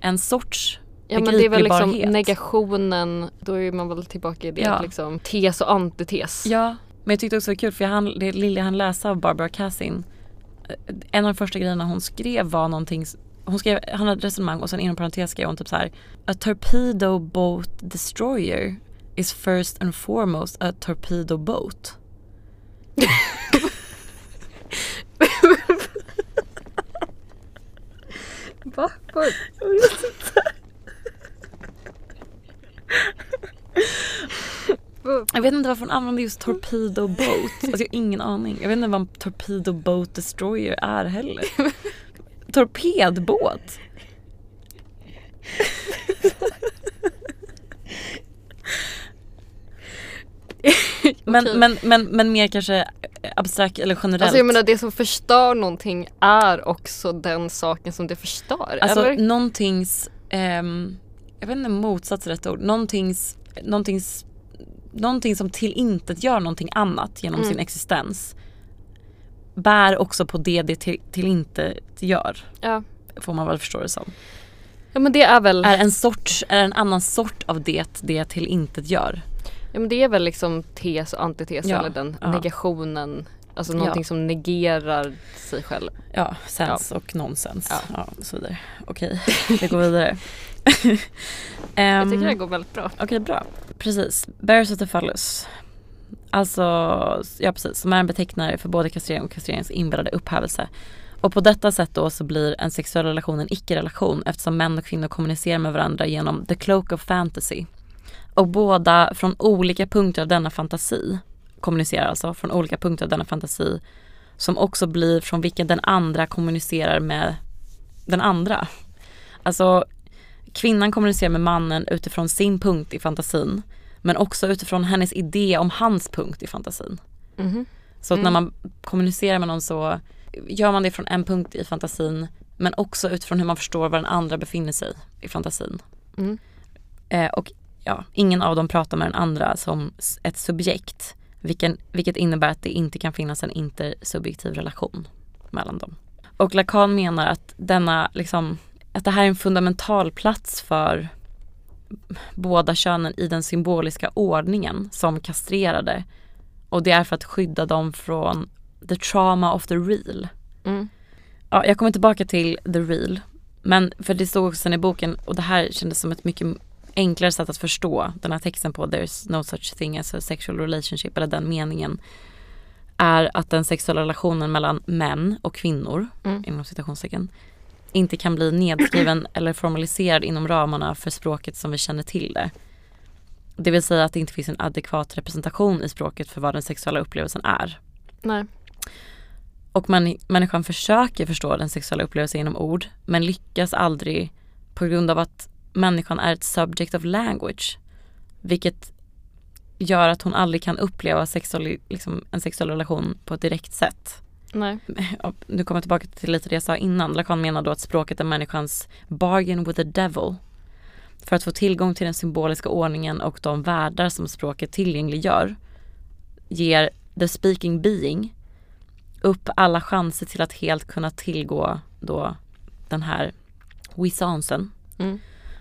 en sorts Ja men det är väl liksom negationen, då är man väl tillbaka i det Ja. liksom tes och antites. Ja, men jag tyckte också det var kul för jag hann, det Lilja han läsa av Barbara Cassin. eh, En av de första grejerna hon skrev var någonting, hon skrev, han hade ett resonemang och sen inom parentes skrev hon typ så här. A torpedo boat destroyer is first and foremost a torpedo boat. Va? Jag vet inte varför hon använde just torpedo boat. Alltså jag har ingen aning. Jag vet inte vad en torpedo boat destroyer är heller. Torpedbåt? men, Okej. men, men, men mer kanske abstrakt eller generellt. Alltså jag menar det som förstör någonting är också den saken som det förstör. Alltså eller? någontings, ehm, jag vet inte motsats rätt ord, någontings, någontings, någonting som tillintetgör någonting annat genom Mm. sin existens bär också på det det till, tillintetgör. Ja. Får man väl förstå det som. ja men det är väl, Är en sorts, är en annan sort av det det tillintetgör. ja, men det är väl liksom tes och antites Ja, eller den ja. negationen. Alltså Ja. någonting som negerar sig själv. Ja, sens och nonsens. Ja. Ja. och så vidare. Okej, vi går vidare. Jag Ehm, tycker det går väldigt bra. Okej, bra. Precis. Bears of the phallus. Alltså, ja precis, som är en betecknare för både kastrering och kastreringens inbillade upphävelse. Och på detta sätt då så blir en sexuell relation en icke-relation eftersom män och kvinnor kommunicerar med varandra genom the cloak of fantasy. Och båda från olika punkter av denna fantasi kommunicerar alltså från olika punkter av denna fantasi som också blir från vilken den andra kommunicerar med den andra. Alltså kvinnan kommunicerar med mannen utifrån sin punkt i fantasin men också utifrån hennes idé om hans punkt i fantasin. Mhm. Så att Mm. när man kommunicerar med någon så gör man det från en punkt i fantasin men också utifrån hur man förstår var den andra befinner sig i fantasin. Mm. Eh, och ja, ingen av dem pratar med den andra som ett subjekt. Vilken, vilket innebär att det inte kan finnas en intersubjektiv relation mellan dem. Och Lacan menar att denna, liksom, att det här är en fundamental plats för båda könen i den symboliska ordningen som kastrerade. Och det är för att skydda dem från the trauma of the real. Mm. Ja, jag kommer tillbaka till the real. Men för det stod också sen i boken och det här kändes som ett mycket enklare sätt att förstå den här texten på There's no such thing as a sexual relationship eller den meningen. Är att den sexuella relationen mellan män och kvinnor, Mm. inom citationstecken, inte kan bli nedskriven eller formaliserad inom ramarna för språket som vi känner till det. Det vill säga att det inte finns en adekvat representation i språket för vad den sexuella upplevelsen är. Nej. Och man, människan försöker förstå den sexuella upplevelsen genom ord men lyckas aldrig på grund av att människan är ett subject of language. Vilket gör att hon aldrig kan uppleva sexuell, liksom, en sexuell relation på ett direkt sätt. Nej. Nu kommer jag tillbaka till lite det jag sa innan. Lacan menar då att språket är människans bargain with the devil. För att få tillgång till den symboliska ordningen och de världar som språket tillgängliggör ger the speaking being upp alla chanser till att helt kunna tillgå då den här wissansen Mm.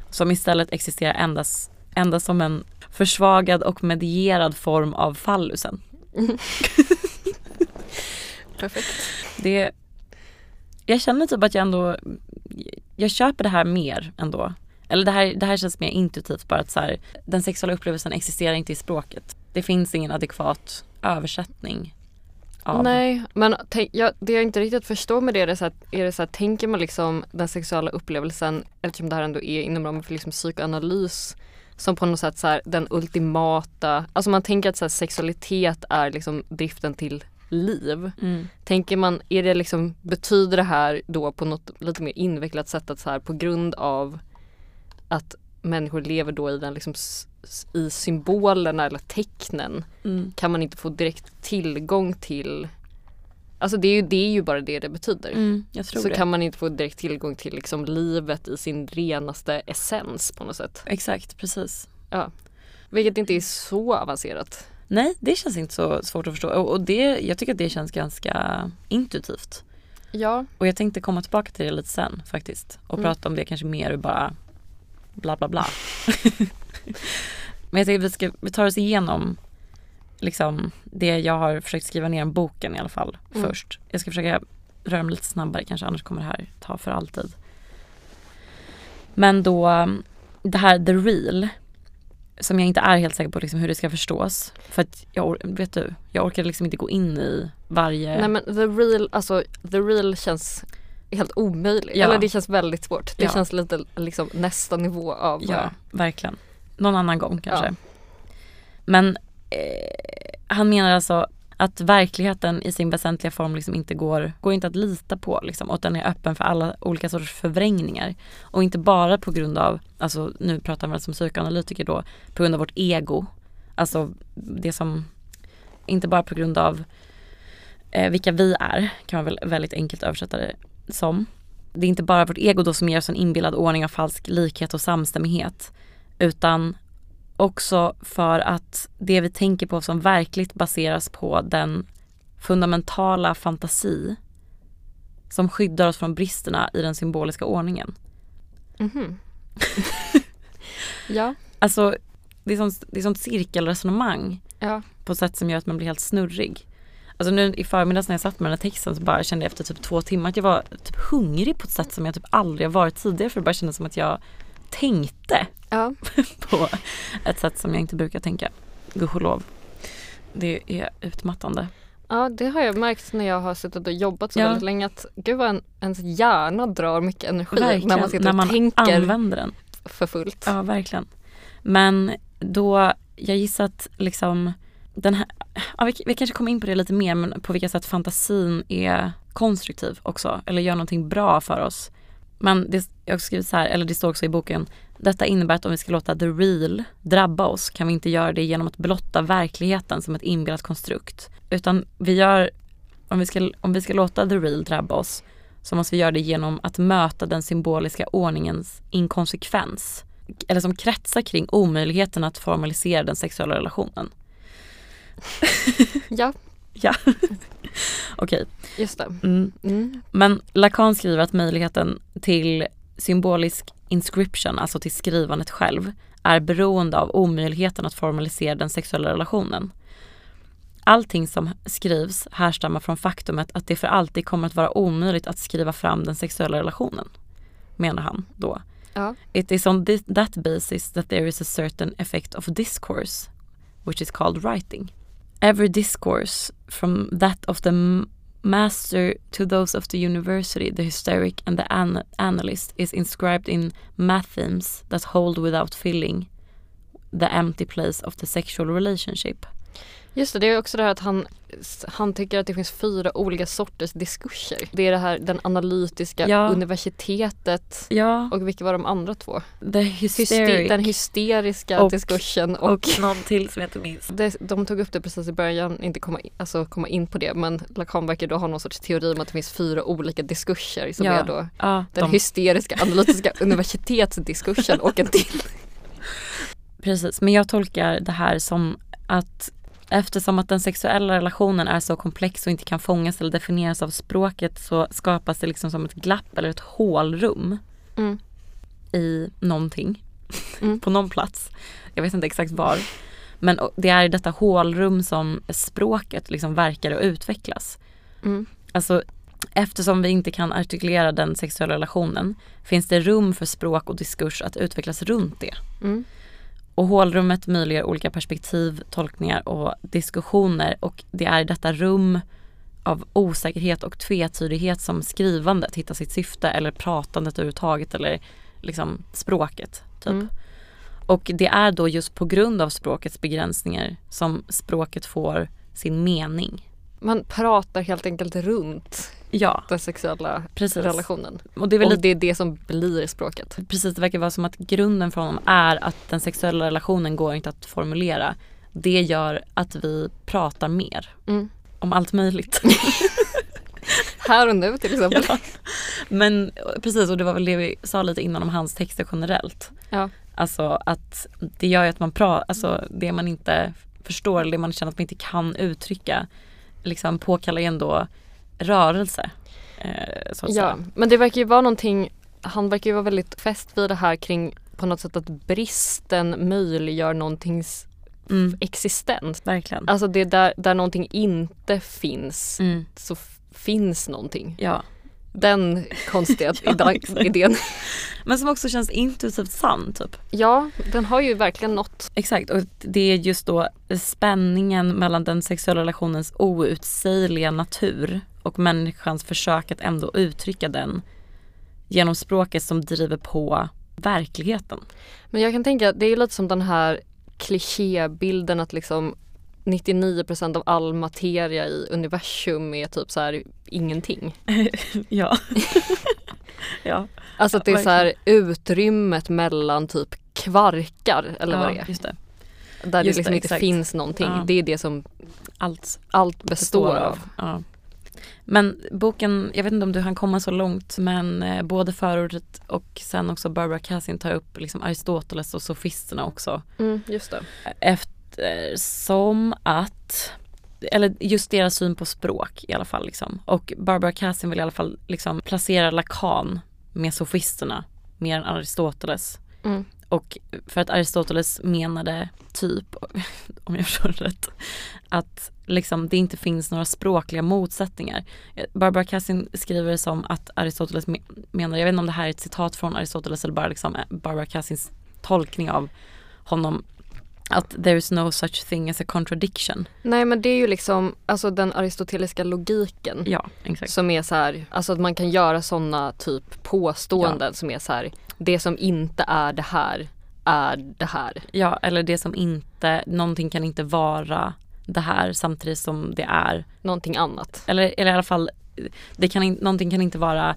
som istället existerar endast, endast som en försvagad och medierad form av fallusen. Perfekt. Det, jag känner typ att jag ändå, jag köper det här mer ändå. Eller det här, det här känns mer intuitivt bara att så här, den sexuella upplevelsen existerar inte i språket. Det finns ingen adekvat översättning. Av. Nej, men jag, det jag inte riktigt förstår med det är, det så att, är det så att tänker man liksom den sexuella upplevelsen, eftersom det här ändå är inom ramen för liksom psykoanalys, som på något sätt så här, den ultimata, alltså man tänker att så här, sexualitet är liksom driften till liv. Mm. Tänker man, är det liksom, betyder det här då på något lite mer invecklat sätt att så här på grund av att människor lever då i den liksom i symbolerna eller tecknen Mm. kan man inte få direkt tillgång till Alltså det är ju, det är ju bara det det betyder. Mm, Så det. kan man inte få direkt tillgång till liksom livet i sin renaste essens på något sätt. Exakt, precis. Ja. Vilket inte är så avancerat. Nej, det känns inte så svårt att förstå. Och, och det, jag tycker att det känns ganska intuitivt. Ja. Och jag tänkte komma tillbaka till det lite sen faktiskt. Och Mm. prata om det kanske mer ur bara bla bla bla. Men jag tänkte att vi, ska, vi tar oss igenom liksom det jag har försökt skriva ner i boken i alla fall Mm. först. Jag ska försöka röra mig lite snabbare kanske annars kommer det här ta för alltid. Men då det här the real som jag inte är helt säker på liksom hur det ska förstås. För att jag, vet du, jag orkar liksom inte gå in i varje Nej men the real, alltså the real känns helt omöjligt. Ja. Eller det känns väldigt svårt. Det Ja. känns lite liksom nästa nivå av Ja, verkligen. Någon annan gång kanske. Ja. Men eh, han menar alltså att verkligheten i sin väsentliga form liksom inte går, går inte att lita på liksom, och att den är öppen för alla olika sorters förvrängningar. Och inte bara på grund av, alltså nu pratar man alltså som psykoanalytiker då, på grund av vårt ego. Alltså det som, inte bara på grund av eh, vilka vi är, kan man väl väldigt enkelt översätta det som. Det är inte bara vårt ego då som ger oss en inbillad ordning av falsk likhet och samstämmighet. Utan också för att det vi tänker på som verkligt baseras på den fundamentala fantasi som skyddar oss från bristerna i den symboliska ordningen. Mhm. ja. Alltså det är sånt, det är sånt cirkelresonemang Ja. på ett sätt som gör att man blir helt snurrig. Alltså nu i förmiddags när jag satt med den här texten så bara kände jag efter typ två timmar att jag var typ hungrig på ett sätt som jag typ aldrig har varit tidigare för det bara kändes som att jag tänkte Ja. på ett sätt som jag inte brukar tänka. Gudskelov. Det är utmattande. Ja det har jag märkt när jag har suttit och jobbat så Ja. väldigt länge att gud vad en, ens hjärna drar mycket energi Verkligen, när man sitter när och man tänker använder den. för fullt. Ja, verkligen. Men då, jag gissar att liksom den här, ja, vi, vi kanske kommer in på det lite mer, men på vilka sätt fantasin är konstruktiv också, eller gör någonting bra för oss. Men det, jag har skrivit så här, eller det står också i boken, detta innebär att om vi ska låta the real drabba oss kan vi inte göra det genom att blotta verkligheten som ett inbillat konstrukt. Utan vi gör, om vi ska, om vi ska låta the real drabba oss så måste vi göra det genom att möta den symboliska ordningens inkonsekvens eller som kretsar kring omöjligheten att formalisera den sexuella relationen. Ja, Ja, okej. just det. Mm. Mm. Men Lacan skriver att möjligheten till symbolisk inscription, alltså till skrivandet själv, är beroende av omöjligheten att formalisera den sexuella relationen. Allting som skrivs härstammar från faktumet att det för alltid kommer att vara omöjligt att skriva fram den sexuella relationen, menar han då. Ja. It is on this, that basis that there is a certain effect of discourse, which is called writing. Every discourse, from that of the master to those of the university, the hysteric and the an- analyst, is inscribed in mathemes that hold without filling the empty place of the sexual relationship. Just det, det är också det här att han, han tycker att det finns fyra olika sorters diskurser. Det är det här den analytiska, Ja. universitetet Ja, och vilka var de andra två? the Hyste- hysteric den hysteriska Och- diskursen och, och någon till som jag inte minns. det, de tog upp det precis i början, inte komma, in- alltså komma in på det men Lacan verkar då ha någon sorts teori om att det finns fyra olika diskurser som Ja, är då den de, hysteriska analytiska universitetsdiskursen och en till. Precis, men jag tolkar det här som att eftersom att den sexuella relationen är så komplex och inte kan fångas eller definieras av språket så skapas det liksom som ett glapp eller ett hålrum Mm. i någonting. Mm. på någon plats. Jag vet inte exakt var. Men det är i detta hålrum som språket liksom verkar och utvecklas. Mm. Alltså eftersom vi inte kan artikulera den sexuella relationen finns det rum för språk och diskurs att utvecklas runt det. Mm. Och hålrummet möjliggör olika perspektiv, tolkningar och diskussioner och det är i detta rum av osäkerhet och tvetydighet som skrivandet hittar sitt syfte eller pratandet överhuvudtaget eller liksom språket. Typ. Mm. Och det är då just på grund av språkets begränsningar som språket får sin mening. Man pratar helt enkelt runt Ja, den sexuella precis. relationen. Och det är väl Och det är det som blir språket. Precis, det verkar vara som att grunden för honom är att den sexuella relationen går inte att formulera. Det gör att vi pratar mer Mm. om allt möjligt. Här och nu till exempel. Ja. Men precis, och det var väl det vi sa lite innan om hans texter generellt. Ja. Alltså att det gör ju att man pratar, alltså det man inte förstår eller det man känner att man inte kan uttrycka liksom påkallar ju ändå rörelse. Eh, Ja, men det verkar ju vara någonting, han verkar ju vara väldigt fäst vid det här kring på något sätt att bristen möjliggör någontings Mm, existens. verkligen. Alltså det är där, där någonting inte finns Mm, så finns någonting. ja. Den konstiga Ja, idén. Men som också känns intuitivt sann typ. Ja, den har ju verkligen något. Exakt och det är just då spänningen mellan den sexuella relationens outsägliga natur och människans försök att ändå uttrycka den genom språket som driver på verkligheten. Men jag kan tänka att det är lite som den här klichébilden att liksom 99% av all materia i universum är typ så här ingenting. ja. ja. Alltså att det är så här utrymmet mellan typ kvarkar eller vad det ja, är. just det. Där just det liksom det, inte exakt. finns någonting. Ja. Det är det som Allt allt består av. Ja. Men boken, jag vet inte om du hann komma så långt men eh, både förordet och sen också Barbara Cassin tar upp liksom Aristoteles och sofisterna också. Mm, just det. Eftersom att eller just deras syn på språk i alla fall liksom. Och Barbara Cassin vill i alla fall liksom placera Lacan med sofisterna mer än Aristoteles. Mm. Och för att Aristoteles menade typ, om jag förstår det rätt, att liksom det inte finns några språkliga motsättningar. Barbara Cassin skriver det som att Aristoteles menar, jag vet inte om det här är ett citat från Aristoteles eller bara liksom eh, Barbara Cassins tolkning av honom, att there is no such thing as a contradiction. Nej men det är ju liksom alltså den aristoteliska logiken. Ja, exakt. Som är så här, alltså att man kan göra sådana typ påståenden som är så här, det som inte är det här är det här. Ja, eller det som inte, någonting kan inte vara det här samtidigt som det är Någonting annat. Eller, eller i alla fall, det kan in, någonting kan inte vara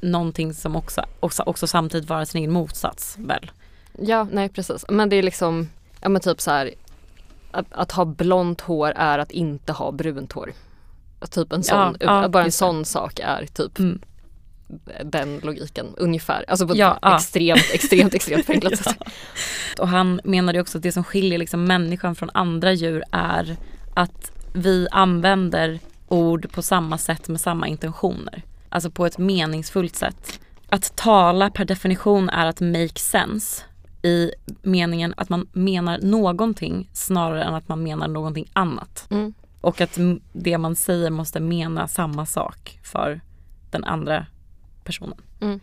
någonting som också, också, också samtidigt vara sin egen motsats väl? Ja, nej precis. Men det är liksom, ja men typ så här, att, att ha blont hår är att inte ha brunt hår. Typ en sån, Ja, ja, bara en sån sak är typ Mm. den logiken ungefär. Alltså på ett Ja, ja. extremt, extremt, extremt förenklat sätt. Och han menade också att det som skiljer liksom människan från andra djur är att vi använder ord på samma sätt med samma intentioner. Alltså på ett meningsfullt sätt. Att tala per definition är att make sense i meningen att man menar någonting snarare än att man menar någonting annat. Mm. Och att det man säger måste mena samma sak för den andra personen. Mm.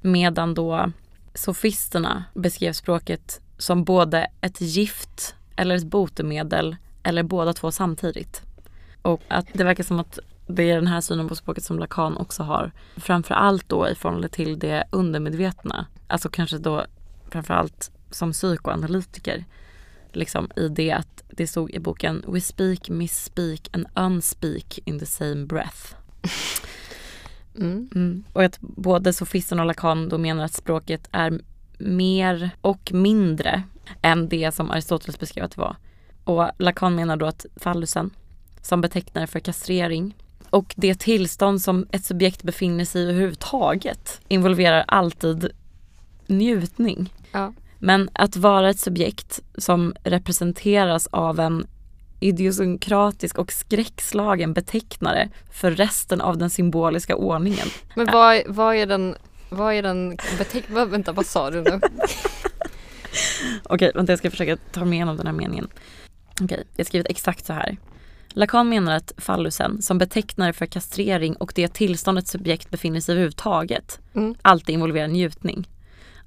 Medan då sofisterna beskrev språket som både ett gift eller ett botemedel eller båda två samtidigt. Och att det verkar som att det är den här synen på språket som Lacan också har. Framförallt då i förhållande till det undermedvetna. Alltså kanske då framförallt som psykoanalytiker. Liksom i det att det stod i boken We speak, misspeak and unspeak in the same breath. Mm. Mm. Och att både sofisten och Lacan då menar att språket är mer och mindre än det som Aristoteles beskrev att det var. Och Lacan menar då att fallusen, som betecknar för kastrering och det tillstånd som ett subjekt befinner sig i överhuvudtaget involverar alltid njutning. Ja. Men att vara ett subjekt som representeras av en idiosynkratisk och skräckslagen betecknare för resten av den symboliska ordningen. Men vad, vad är den, vad är den beteck... Vänta, vad sa du nu? Okej, vänta jag ska försöka ta mig igenom den här meningen. Okej, jag har skrivit exakt så här. Lacan menar att fallusen, som betecknare för kastrering och det tillstånd ett subjekt befinner sig överhuvudtaget, Mm. alltid involverar njutning.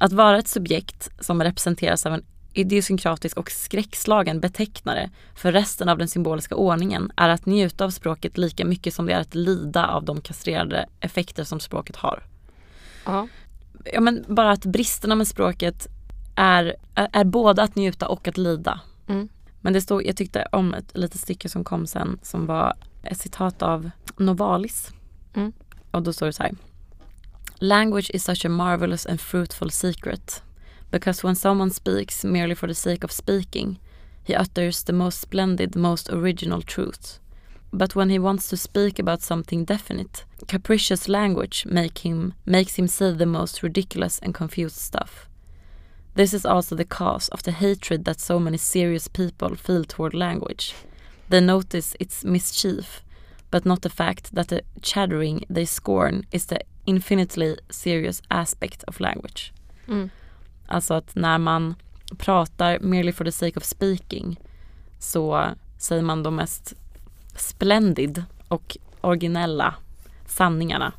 Att vara ett subjekt som representeras av en idiosynkratisk och skräckslagen betecknare för resten av den symboliska ordningen är att njuta av språket lika mycket som det är att lida av de kastrerade effekter som språket har. Ja. Ja, men bara att bristerna med språket är, är, är både att njuta och att lida. Mm. Men det stod, jag tyckte om ett litet stycke som kom sen som var ett citat av Novalis. Mm. Och då står det så här. Language is such a marvelous and fruitful secret. Because when someone speaks merely for the sake of speaking, he utters the most splendid, most original truth. But when he wants to speak about something definite, capricious language make him, makes him say the most ridiculous and confused stuff. This is also the cause of the hatred that so many serious people feel toward language. They notice its mischief, but not the fact that the chattering they scorn is the infinitely serious aspect of language. Mm. Alltså att när man pratar merely for the sake of speaking så säger man de mest splendid och originella sanningarna.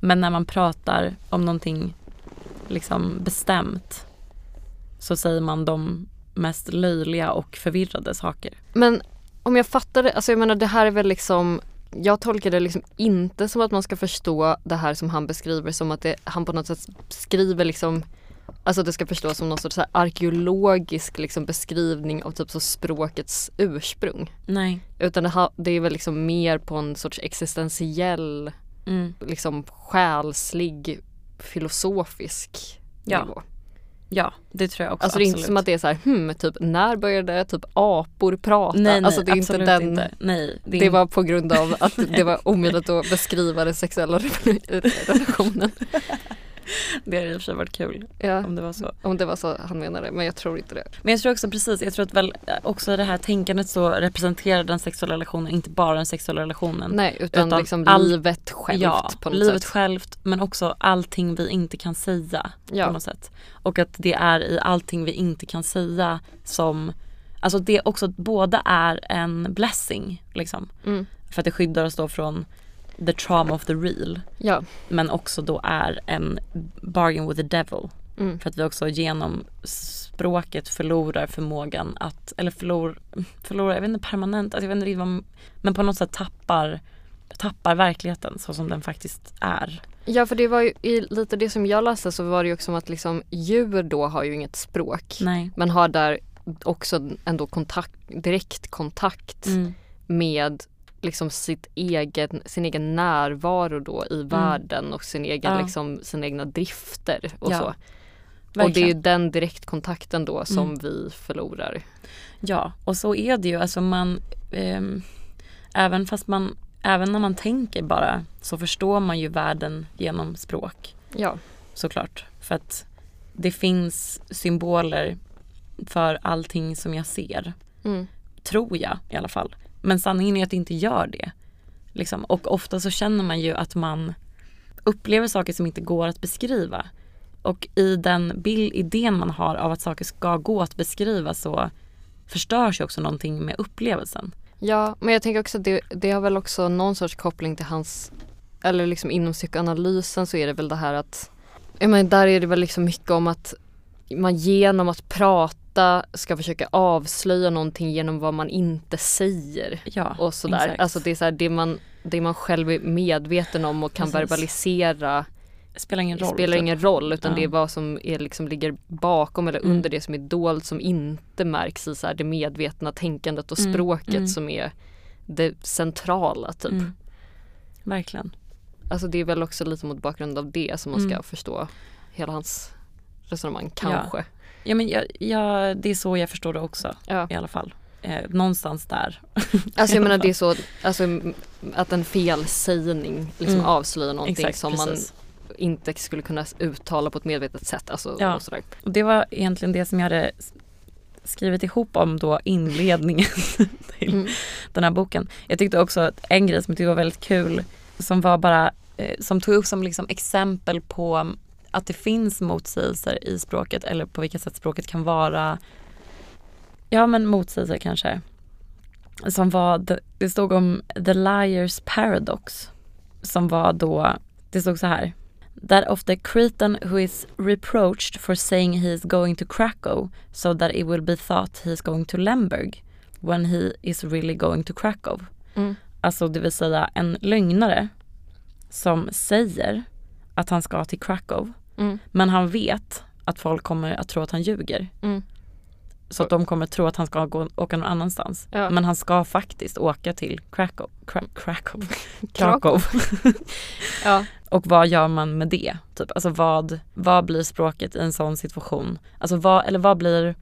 Men när man pratar om någonting liksom bestämt så säger man de mest löjliga och förvirrade saker. Men om jag fattar det, alltså jag menar det här är väl liksom jag tolkar det liksom inte som att man ska förstå det här som han beskriver som att det, han på något sätt skriver liksom Alltså att det ska förstås som någon sorts arkeologisk liksom beskrivning av typ så språkets ursprung. Nej. Utan det, ha, det är väl liksom mer på en sorts existentiell, Mm. liksom själslig, filosofisk Ja. nivå. Ja, det tror jag också. Alltså det är inte absolut. som att det är så här, hmm, typ när började typ apor prata? Nej, nej alltså det är inte den, inte. Nej, det, det inte- var på grund av att det var omöjligt att beskriva den sexuella relationen. det hade i och för sig varit kul Ja, om det var så. om det var så han menade, men jag tror inte det. Men jag tror också precis, jag tror att väl också det här tänkandet så representerar den sexuella relationen inte bara den sexuella relationen. Nej, utan, Utan liksom all- livet självt ja, på något livet sätt. självt men också allting vi inte kan säga Ja. på något sätt. Och att det är i allting vi inte kan säga som, alltså det också båda är en blessing liksom. Mm. För att det skyddar oss då från the trauma of the real. Ja. Men också då är en bargain with the devil. Mm. För att vi också genom språket förlorar förmågan att, eller förlor, förlorar, jag vet inte permanent, alltså jag vet inte riktigt vad, men på något sätt tappar, tappar verkligheten så som den faktiskt är. ja, för det var ju i lite det som jag läste så var det ju också som att liksom djur då har ju inget språk. Nej. Men har där också ändå kontakt, direkt kontakt Mm. med liksom sitt egen, sin egen närvaro då i världen och sin egen, Ja. liksom, sina egna drifter och Ja, så. Och det är Verkligen. den direktkontakten då som Mm. vi förlorar. Ja, och så är det ju. Alltså man, ehm, även fast man även när man tänker bara så förstår man ju världen genom språk Ja. såklart. För att det finns symboler för allting som jag ser. Mm. Tror jag i alla fall. Men sanningen är att det inte gör det. Liksom. Och ofta så känner man ju att man upplever saker som inte går att beskriva. Och i den bild, idén man har av att saker ska gå att beskriva så förstörs ju också någonting med upplevelsen. Ja, men jag tänker också att det, det har väl också någon sorts koppling till hans, eller liksom inom psykoanalysen så är det väl det här att, jag menar, där är det väl liksom mycket om att man genom att prata ska försöka avslöja någonting genom vad man inte säger Ja, och sådär. exakt. Alltså det är så här, det man, det man själv är medveten om och kan Precis. verbalisera spelar ingen roll. spelar typ. ingen roll utan Ja. det är vad som är, liksom, ligger bakom eller Mm. under det som är dolt som inte märks i så här, det medvetna tänkandet och Mm, språket mm. som är det centrala typ. Mm. Verkligen. Alltså det är väl också lite mot bakgrund av det som man ska Mm. förstå hela hans resonemang kanske. Ja men jag, jag, det är så jag förstår det också Ja. i alla fall. Eh, någonstans där. Alltså jag menar det är så alltså, att en felsägning liksom Mm. avslöjar någonting Exakt, som precis. man inte skulle kunna uttala på ett medvetet sätt. Alltså, Ja. och sådär. Och det var egentligen det som jag hade skrivit ihop om då inledningen till Mm. den här boken. Jag tyckte också att en grej som jag tyckte var väldigt kul som var bara, eh, som tog upp som liksom exempel på att det finns motsägelser i språket eller på vilka sätt språket kan vara, ja men motsägelser kanske. Som var, det- stod om the liar's paradox. Som var då, det stod så här. That of the Cretan who is reproached for saying he is going to Krakow so that it will be thought he is going to Lemberg when he is really going to Krakow. Mm. Alltså det vill säga en lögnare som säger att han ska till Krakow Mm. men han vet att folk kommer att tro att han ljuger. Mm. Så att de kommer tro att han ska gå, åka någon annanstans. Ja. Men han ska faktiskt åka till Krakow. Kra- Krakow. Krakow. Krakow. Ja. Och vad gör man med det? Typ, alltså vad, vad blir språket i en sån situation? Alltså vad, eller vad blir,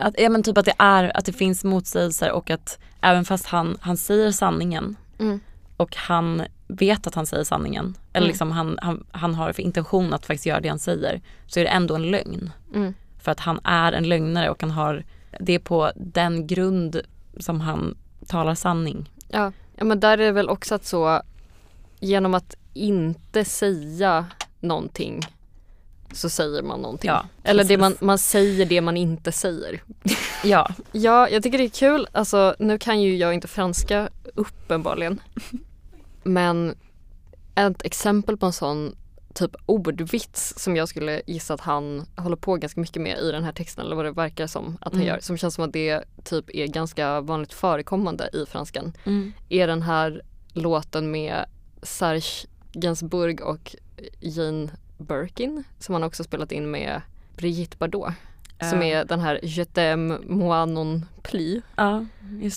att, ja men typ att det är, att det finns motsägelser och att även fast han, han säger sanningen Mm. och han vet att han säger sanningen, eller Mm. liksom han, han, han har för intention att faktiskt göra det han säger, så är det ändå en lögn. Mm. För att han är en lögnare och han har, det är på den grund som han talar sanning. Ja. ja men där är det väl också att så genom att inte säga någonting så säger man någonting. Ja, Eller det man, man säger det man inte säger. Ja, Ja, jag tycker det är kul. Alltså, nu kan ju jag inte franska uppenbarligen. Men ett exempel på en sån typ ordvits som jag skulle gissa att han håller på ganska mycket med i den här texten eller vad det verkar som att han Mm. gör. Som känns som att det typ är ganska vanligt förekommande i franskan. mm. Är den här låten med Serge Gainsbourg och Jane Birkin som han också spelat in med Brigitte Bardot. Som Ja. är den här Je t'aime moi non plus. ja.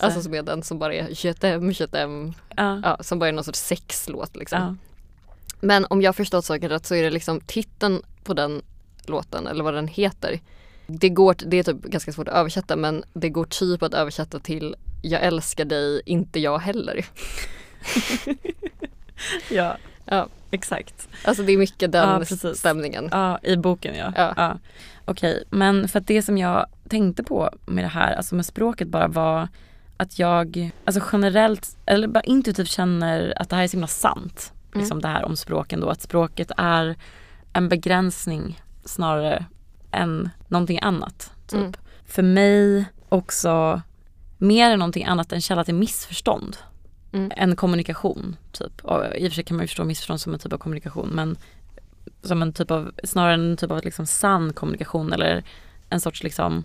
Alltså som är den som bara är Je t'aime, je t'aime. ja. Ja, som bara är någon sorts sexlåt liksom. Ja. Men om jag förstått saken rätt så är det liksom titeln på den låten eller vad den heter. Det, går, det är typ ganska svårt att översätta men det går typ att översätta till Jag älskar dig, inte jag heller. ja, Ja. exakt. Alltså det är mycket den Ja, precis. stämningen. Ja, i boken ja. Ja. Okej, men för att det som jag tänkte på med det här, alltså med språket bara var att jag, alltså generellt, eller bara intuitivt känner att det här är så himla sant. Mm. Liksom det här om språken då, att språket är en begränsning snarare än någonting annat. Typ. Mm. För mig också mer än någonting annat en källa till missförstånd. Mm. En kommunikation typ. Och I och för sig kan man ju förstå missförstånd som en typ av kommunikation men som en typ av, snarare en typ av liksom sann kommunikation eller en sorts liksom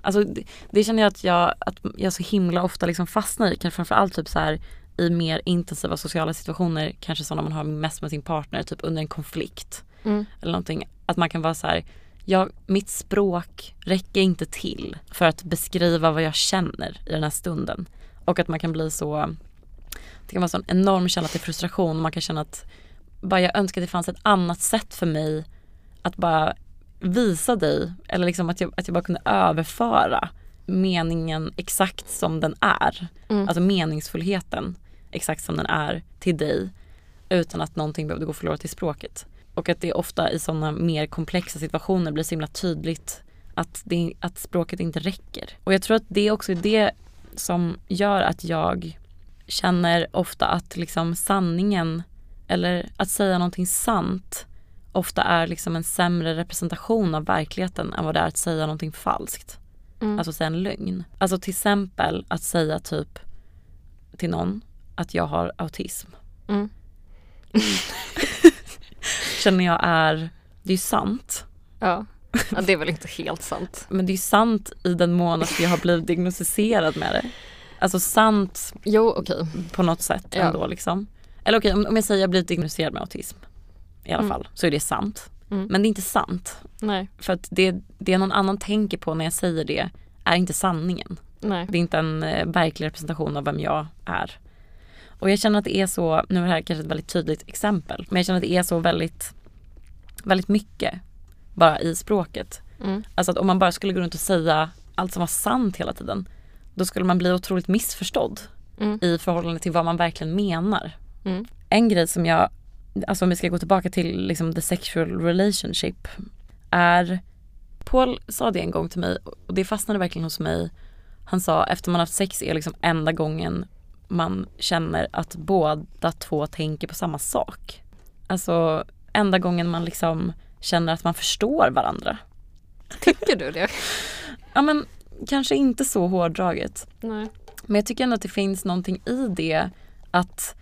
Alltså det, det känner jag att jag, att jag så himla ofta liksom fastnar i, kanske framförallt typ så här i mer intensiva sociala situationer, kanske sådana man har mest med sin partner, typ under en konflikt Mm. eller någonting. Att man kan vara så här, jag, mitt språk räcker inte till för att beskriva vad jag känner i den här stunden. Och att man kan bli så, det kan vara en sån enorm källa till frustration man kan känna att bara jag önskar att det fanns ett annat sätt för mig att bara visa dig eller liksom att jag, att jag bara kunde överföra meningen exakt som den är. Mm. Alltså meningsfullheten exakt som den är till dig utan att någonting behövde gå förlorat i språket. Och att det ofta i sådana mer komplexa situationer blir så himla tydligt att, det, att språket inte räcker. Och jag tror att det också är det som gör att jag känner ofta att liksom sanningen eller att säga någonting sant ofta är liksom en sämre representation av verkligheten än vad det är att säga någonting falskt. Mm. Alltså säga en lögn. Alltså till exempel att säga typ till någon att jag har autism. Mm. Känner jag är, det är ju sant. Ja. ja, det är väl inte helt sant. Men det är ju sant i den mån att jag har blivit diagnostiserad med det. Alltså sant Jo, okej. på något sätt Ja. ändå liksom. Eller okej, om, om jag säger att jag blivit diagnostiserad med autism. I alla Mm. fall, så är det sant. Mm. Men det är inte sant. Nej, För att det, det någon annan tänker på när jag säger det är inte sanningen. nej. Det är inte en eh, verklig representation av vem jag är. Och jag känner att det är så, nu är det här kanske ett väldigt tydligt exempel, men jag känner att det är så väldigt, väldigt mycket bara i språket. Mm. Alltså att om man bara skulle gå runt och säga allt som var sant hela tiden, då skulle man bli otroligt missförstådd Mm. i förhållande till vad man verkligen menar. Mm. En grej som jag, alltså om vi ska gå tillbaka till liksom the sexual relationship, är Paul sa det en gång till mig och det fastnade verkligen hos mig. Han sa efter man haft sex är liksom enda gången man känner att båda två tänker på samma sak. Alltså enda gången man liksom känner att man förstår varandra. Tycker du det? Ja men kanske inte så hårdraget. Nej. Men jag tycker ändå att det finns någonting i det att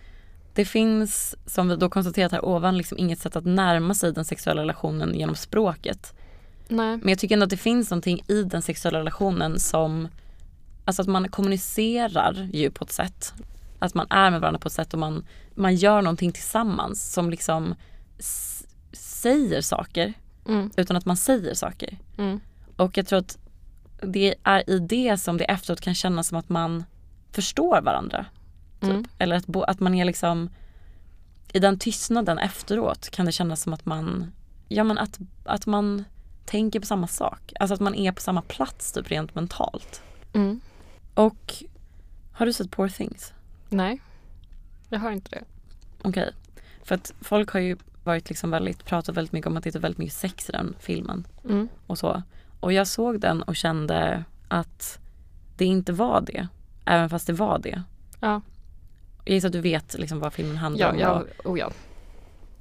det finns, som vi då konstaterat här ovan, liksom inget sätt att närma sig den sexuella relationen genom språket. Nej. Men jag tycker ändå att det finns någonting i den sexuella relationen som, alltså att man kommunicerar ju på ett sätt. Att man är med varandra på ett sätt och man, man gör någonting tillsammans som liksom s- säger saker Mm. utan att man säger saker. Mm. Och jag tror att det är i det som det efteråt kan kännas som att man förstår varandra. Typ. Mm. Eller att, bo, att man är liksom i den tystnaden efteråt kan det kännas som att man, ja men att, att man tänker på samma sak. Alltså att man är på samma plats typ rent mentalt. Mm. Och har du sett Poor Things? Nej. Jag har inte det. Okej. För att folk har ju varit liksom väldigt, pratat väldigt mycket om att det är väldigt mycket sex i den filmen. Mm. och så. Och jag såg den och kände att det inte var det. Även fast det var det. Ja. Jag gissar att du vet liksom vad filmen handlar Ja, om. ja, och oh ja.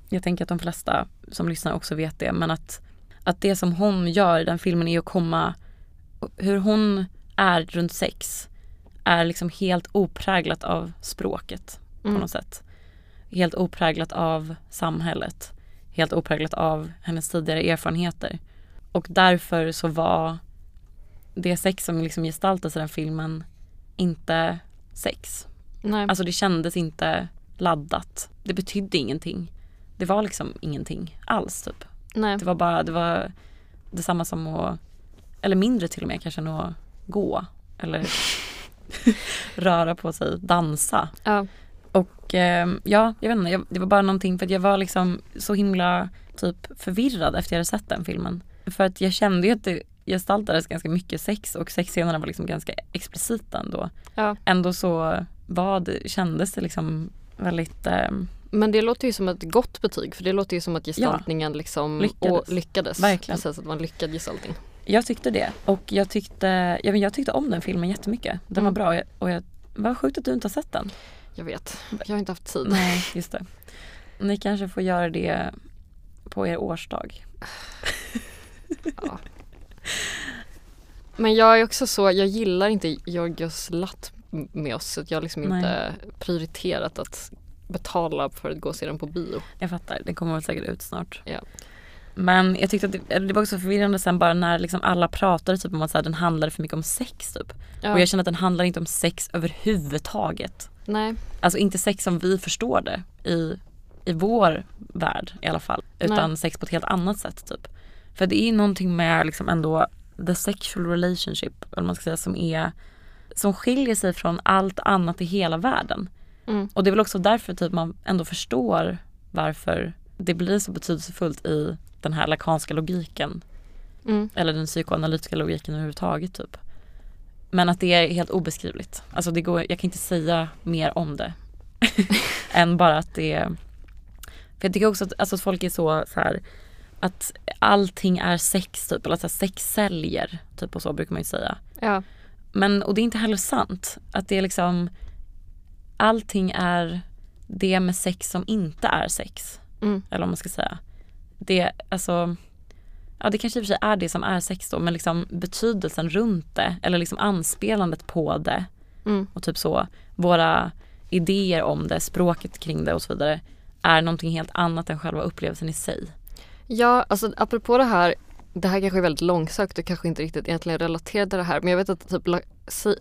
Jag tänker att de flesta som lyssnar också vet det. Men att, att det som hon gör i den filmen är att komma, hur hon är runt sex är liksom helt opräglat av språket på Mm. något sätt. Helt opräglat av samhället. Helt opräglat av hennes tidigare erfarenheter. Och därför så var det sex som liksom gestaltas i den filmen inte sex. Nej. Alltså det kändes inte laddat. Det betydde ingenting. Det var liksom ingenting alls typ. Nej. Det var bara, det var detsamma som att, eller mindre till och med kanske än att gå. Eller röra på sig, dansa. Ja. Och eh, ja, jag vet inte, jag, det var bara någonting för att jag var liksom så himla typ förvirrad efter jag hade sett den filmen. För att jag kände ju att det gestaltades ganska mycket sex och sexscenerna var liksom ganska explicita ändå. Ja. Ändå så var det, kändes det liksom väldigt eh, Men det låter ju som ett gott betyg för det låter ju som att gestaltningen liksom Lyckades. Lyckades. Verkligen. Precis, att det var en lyckad gestaltning. Jag tyckte det och jag tyckte, ja, men jag tyckte om den filmen jättemycket. Den var Mm. bra och jag, och jag vad sjukt att du inte har sett den. Jag vet, jag har inte haft tid. Nej, just det. Ni kanske får göra det på er årsdag. Ja. Men jag är också så, jag gillar inte Georgios Latt m- med oss så att jag har liksom inte prioriterat att betala för att gå och se den på bio. Jag fattar, den kommer väl säkert ut snart. Ja. Men jag tyckte att det, det var också förvirrande sen bara när liksom alla pratade typ om att så här, den handlade för mycket om sex typ. Ja. Och jag känner att den handlar inte om sex överhuvudtaget. Nej, Alltså inte sex som vi förstår det i, i vår värld i alla fall. Utan Nej. sex på ett helt annat sätt typ. För det är någonting med liksom ändå the sexual relationship, eller man ska säga, som är som skiljer sig från allt annat i hela världen. Mm. Och det är väl också därför typ man ändå förstår varför det blir så betydelsefullt i den här lakanska logiken. Mm. Eller den psykoanalytiska logiken överhuvudtaget typ. Men att det är helt obeskrivligt. Alltså det går, jag kan inte säga mer om det. än bara att det är För jag tycker också att, alltså, att folk är så, så här, att allting är sex typ, eller att sex säljer. Typ och så brukar man ju säga. Ja. Men, och det är inte heller sant. Att det är liksom Allting är det med sex som inte är sex. Mm. Eller vad man ska säga. Det, alltså Ja det kanske i och för sig är det som är sex då men liksom betydelsen runt det eller liksom anspelandet på det Mm. och typ så våra idéer om det, språket kring det och så vidare är någonting helt annat än själva upplevelsen i sig. Ja, alltså apropå det här, det här kanske är väldigt långsökt och kanske inte riktigt egentligen relaterat till det här, men jag vet att typ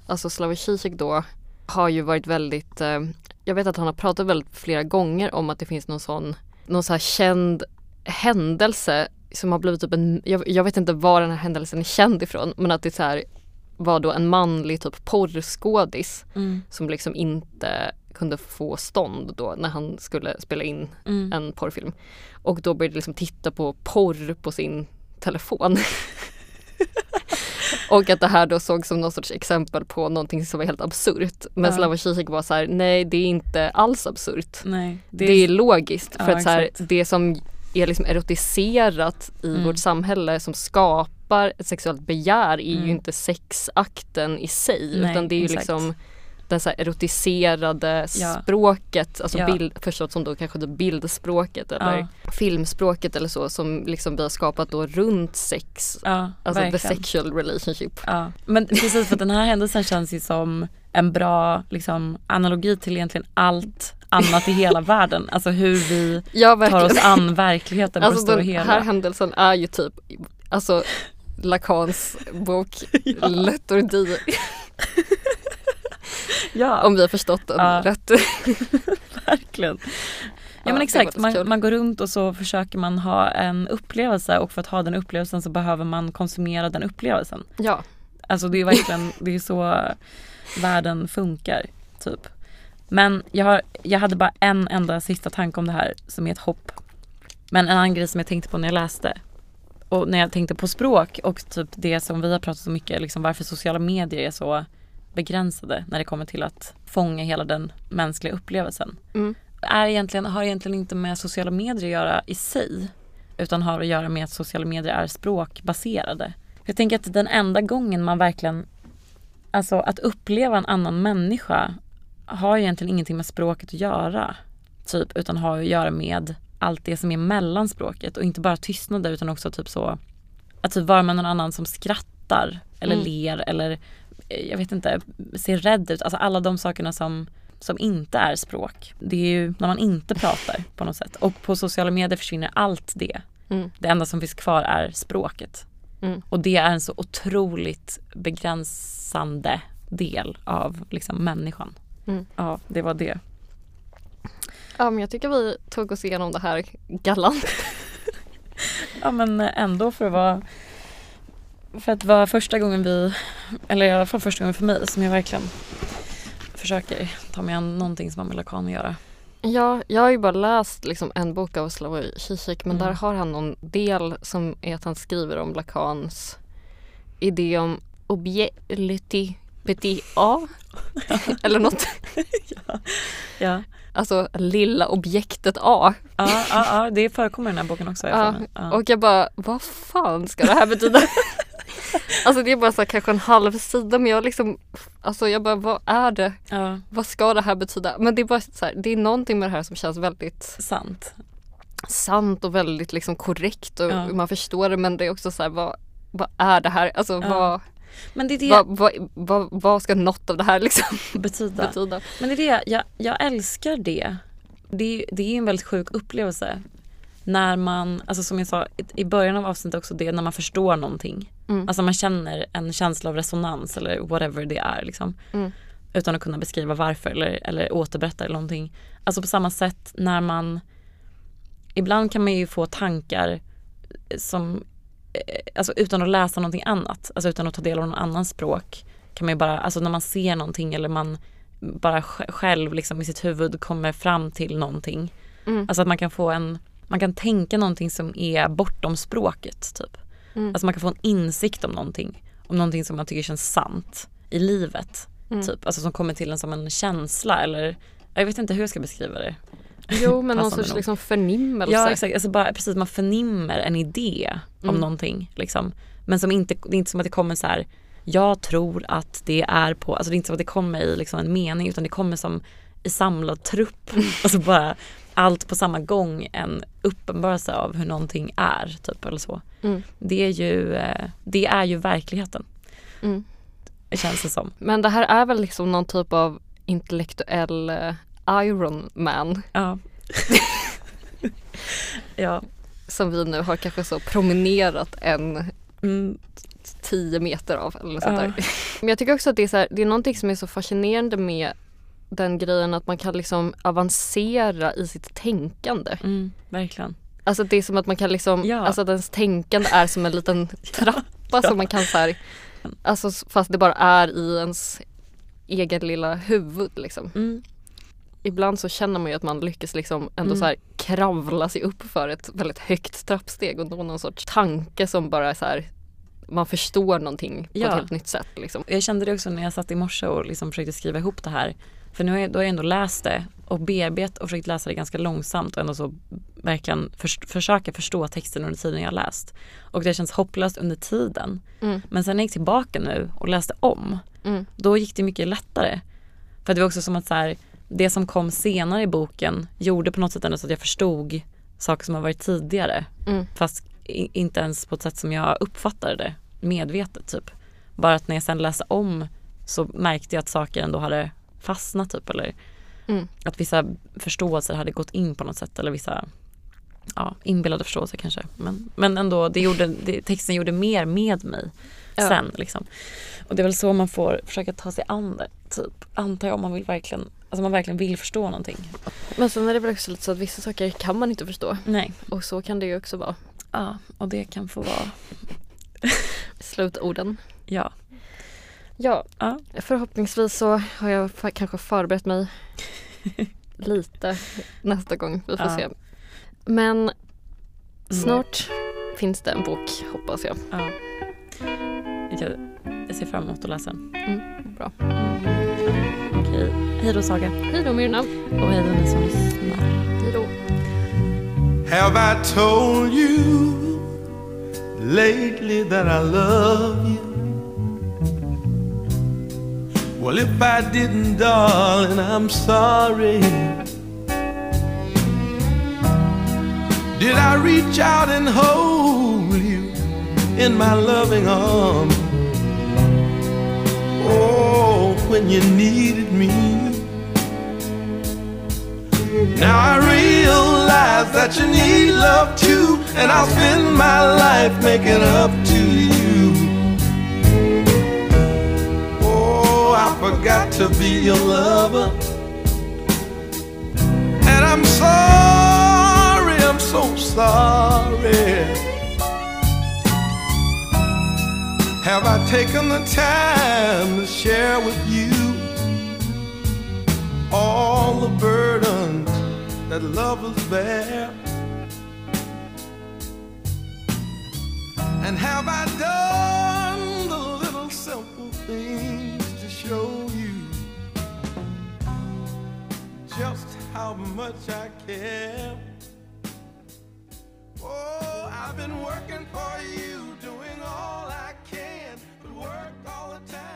alltså Slavoj Zizek då har ju varit väldigt, eh, jag vet att han har pratat väldigt flera gånger om att det finns någon sån, någon så här känd händelse som har blivit typ en, jag, jag vet inte var den här händelsen är känd ifrån, men att det så här var då en manlig typ porrskådis som liksom inte kunde få stånd då när han skulle spela in Mm. en porrfilm. Och då började liksom titta på porr på sin telefon. och att det här då såg som någon sorts exempel på någonting som var helt absurt. Men Ja. Slavoj Zizek var så här, nej det är inte alls absurt. Nej, Det är, logiskt. Ja, för att så här, det som är liksom erotiserat i Mm. vårt samhälle som skapar ett sexuellt begär är Mm. ju inte sexakten i sig Nej, utan det är ju exakt. liksom det så här erotiserade Ja. språket, alltså Ja. bild, förstått som då kanske det bildspråket eller Ja. filmspråket eller så som liksom vi har skapat då runt sex. Ja, Alltså the verkligen. sexual relationship. Ja. Men precis för den här händelsen känns ju som en bra liksom, analogi till egentligen allt annat i hela världen. Alltså hur vi Ja tar oss an verkligheten på Alltså det stora den hela. här händelsen är ju typ alltså Lacans bok Letordi ja, om vi har förstått den Ja. rätt. verkligen. Ja men exakt, man, man går runt och så försöker man ha en upplevelse och för att ha den upplevelsen så behöver man konsumera den upplevelsen. Ja. Alltså det är verkligen, det är så världen funkar typ. Men jag, har, jag hade bara en enda sista tanke om det här som är ett hopp. Men en annan grej som jag tänkte på när jag läste och när jag tänkte på språk och typ det som vi har pratat så mycket, liksom varför sociala medier är så begränsade när det kommer till att fånga hela den mänskliga upplevelsen. Mm. Är egentligen, har egentligen inte med sociala medier att göra i sig utan har att göra med att sociala medier är språkbaserade. Jag tänker att den enda gången man verkligen, alltså att uppleva en annan människa har egentligen ingenting med språket att göra. Typ, utan har att göra med allt det som är mellan språket och inte bara tystnader utan också typ så att typ vara med någon annan som skrattar eller Mm. ler eller jag vet inte, ser rädd ut. Alltså alla de sakerna som, som inte är språk. Det är ju när man inte pratar på något sätt. Och på sociala medier försvinner allt det. Mm. Det enda som finns kvar är språket. Mm. Och det är en så otroligt begränsande del av liksom människan. Mm. Ja, det var det. ja men jag tycker vi tog oss igenom det här galant. Ja men ändå för att vara för att vara första gången vi, eller i alla fall första gången för mig som jag verkligen försöker ta mig an någonting som Lacan att göra. Ja, jag har ju bara läst liksom en bok av Slavoj Zizek men Mm. där har han någon del som är att han skriver om Lacans idé om objekti petit a eller något. Ja, Alltså lilla objektet A. ja, ja, ja det förekommer i den här boken också. Ja, ja. Och jag bara, vad fan ska det här betyda? alltså det är bara så här, kanske en halv sida men jag liksom, alltså jag bara, vad är det? ja, Vad ska det här betyda? Men det är bara så här, det är någonting med det här som känns väldigt sant. sant och väldigt liksom korrekt och Ja. man förstår det men det är också så här, vad, vad är det här? Alltså Ja. vad, Men det är det vad, vad, vad, vad ska något av det här liksom betyda. betyda? Men det är det, jag, jag älskar det. Det är, det är en väldigt sjuk upplevelse. När man, alltså som jag sa i- början av avsnittet också, det är när man förstår någonting. Mm. Alltså man känner en känsla av resonans eller whatever det är liksom. Mm. Utan att kunna beskriva varför eller, eller återberätta eller någonting. Alltså på samma sätt när man Ibland kan man ju få tankar som eh, Alltså utan att läsa någonting annat, alltså utan att ta del av någon annans språk kan man ju bara, alltså när man ser någonting eller man bara sj- själv liksom i sitt huvud kommer fram till någonting. Mm. Alltså att man kan få en, man kan tänka någonting som är bortom språket typ. Mm. Alltså man kan få en insikt om någonting, om någonting som man tycker känns sant i livet. Mm. Typ, alltså som kommer till en som en känsla eller jag vet inte hur jag ska beskriva det. Jo men någon sorts nog. liksom förnimmelse. Ja exakt, alltså bara precis man förnimmer en idé om Mm. någonting liksom. Men som inte, det är inte som att det kommer så här. jag tror att det är på, alltså det är inte som att det kommer i liksom en mening utan det kommer som i samlad trupp. alltså bara allt på samma gång en uppenbarelse av hur någonting är typ eller så. Mm. Det är ju, eh, det är ju verkligheten Mm. känns det som. Men det här är väl liksom någon typ av intellektuell eh, Iron Man Ja. ja. som vi nu har kanske så promenerat en Mm, 10 meter av eller sånt Ja. Men jag tycker också att det är, så här, det är någonting som är så fascinerande med den grejen att man kan liksom avancera i sitt tänkande. mm, verkligen. Alltså det är som att man kan liksom, Ja. alltså att ens tänkande är som en liten trappa som man kan så här, alltså fast det bara är i ens egen lilla huvud liksom. Mm. Ibland så känner man ju att man lyckas liksom ändå Mm. så här kravla sig upp för ett väldigt högt trappsteg och nå någon sorts tanke som bara så här man förstår någonting på Ja. ett helt nytt sätt liksom. Jag kände det också när jag satt i morse och liksom försökte skriva ihop det här. För nu har jag, då har jag ändå läst det och bearbetat och försökt läsa det ganska långsamt och ändå så verkligen förs- försöka förstå texten under tiden jag läst. Och det känns hopplöst under tiden. Mm. Men sen när jag gick tillbaka nu och läste om, Mm. då gick det mycket lättare. För det var också som att så här, det som kom senare i boken gjorde på något sätt ändå så att jag förstod saker som har varit tidigare. Mm. Fast i, inte ens på ett sätt som jag uppfattade det medvetet typ. Bara att när jag sen läste om så märkte jag att saker ändå hade fastnat typ eller Mm. att vissa förståelser hade gått in på något sätt eller vissa ja, inbillade förståelser kanske. Men, men ändå, det gjorde, det, texten gjorde mer med mig Ja. sen liksom. Och det är väl så man får försöka ta sig an det typ. Antar jag om man vill verkligen, alltså man verkligen vill förstå någonting. Men sen är det väl också lite så att vissa saker kan man inte förstå Nej. och så kan det ju också vara. Ja, och det kan få vara, Slutorden. ja. Ja, Ja. förhoppningsvis så har jag kanske förberett mig lite nästa gång. Vi får Ja. se. Men snart finns det en bok hoppas jag. ja. Jag, jag ser fram emot att läsa den. Mm, bra. Okej, hej då Saga. Hej då Myrna. Och hej då ni som lyssnar. Hej då. Have I told you lately that I love you? Well, if I didn't, darling, I'm sorry. Did I reach out and hold you in my loving arms? Oh, when you needed me. Now I realize that you need love too, and I'll spend my life making up forgot to be your lover. And I'm sorry, I'm so sorry. Have I taken the time to share with you? all the burdens that lovers bear? And have I done how much I care. Oh, I've been working for you, doing all I can, but work all the time.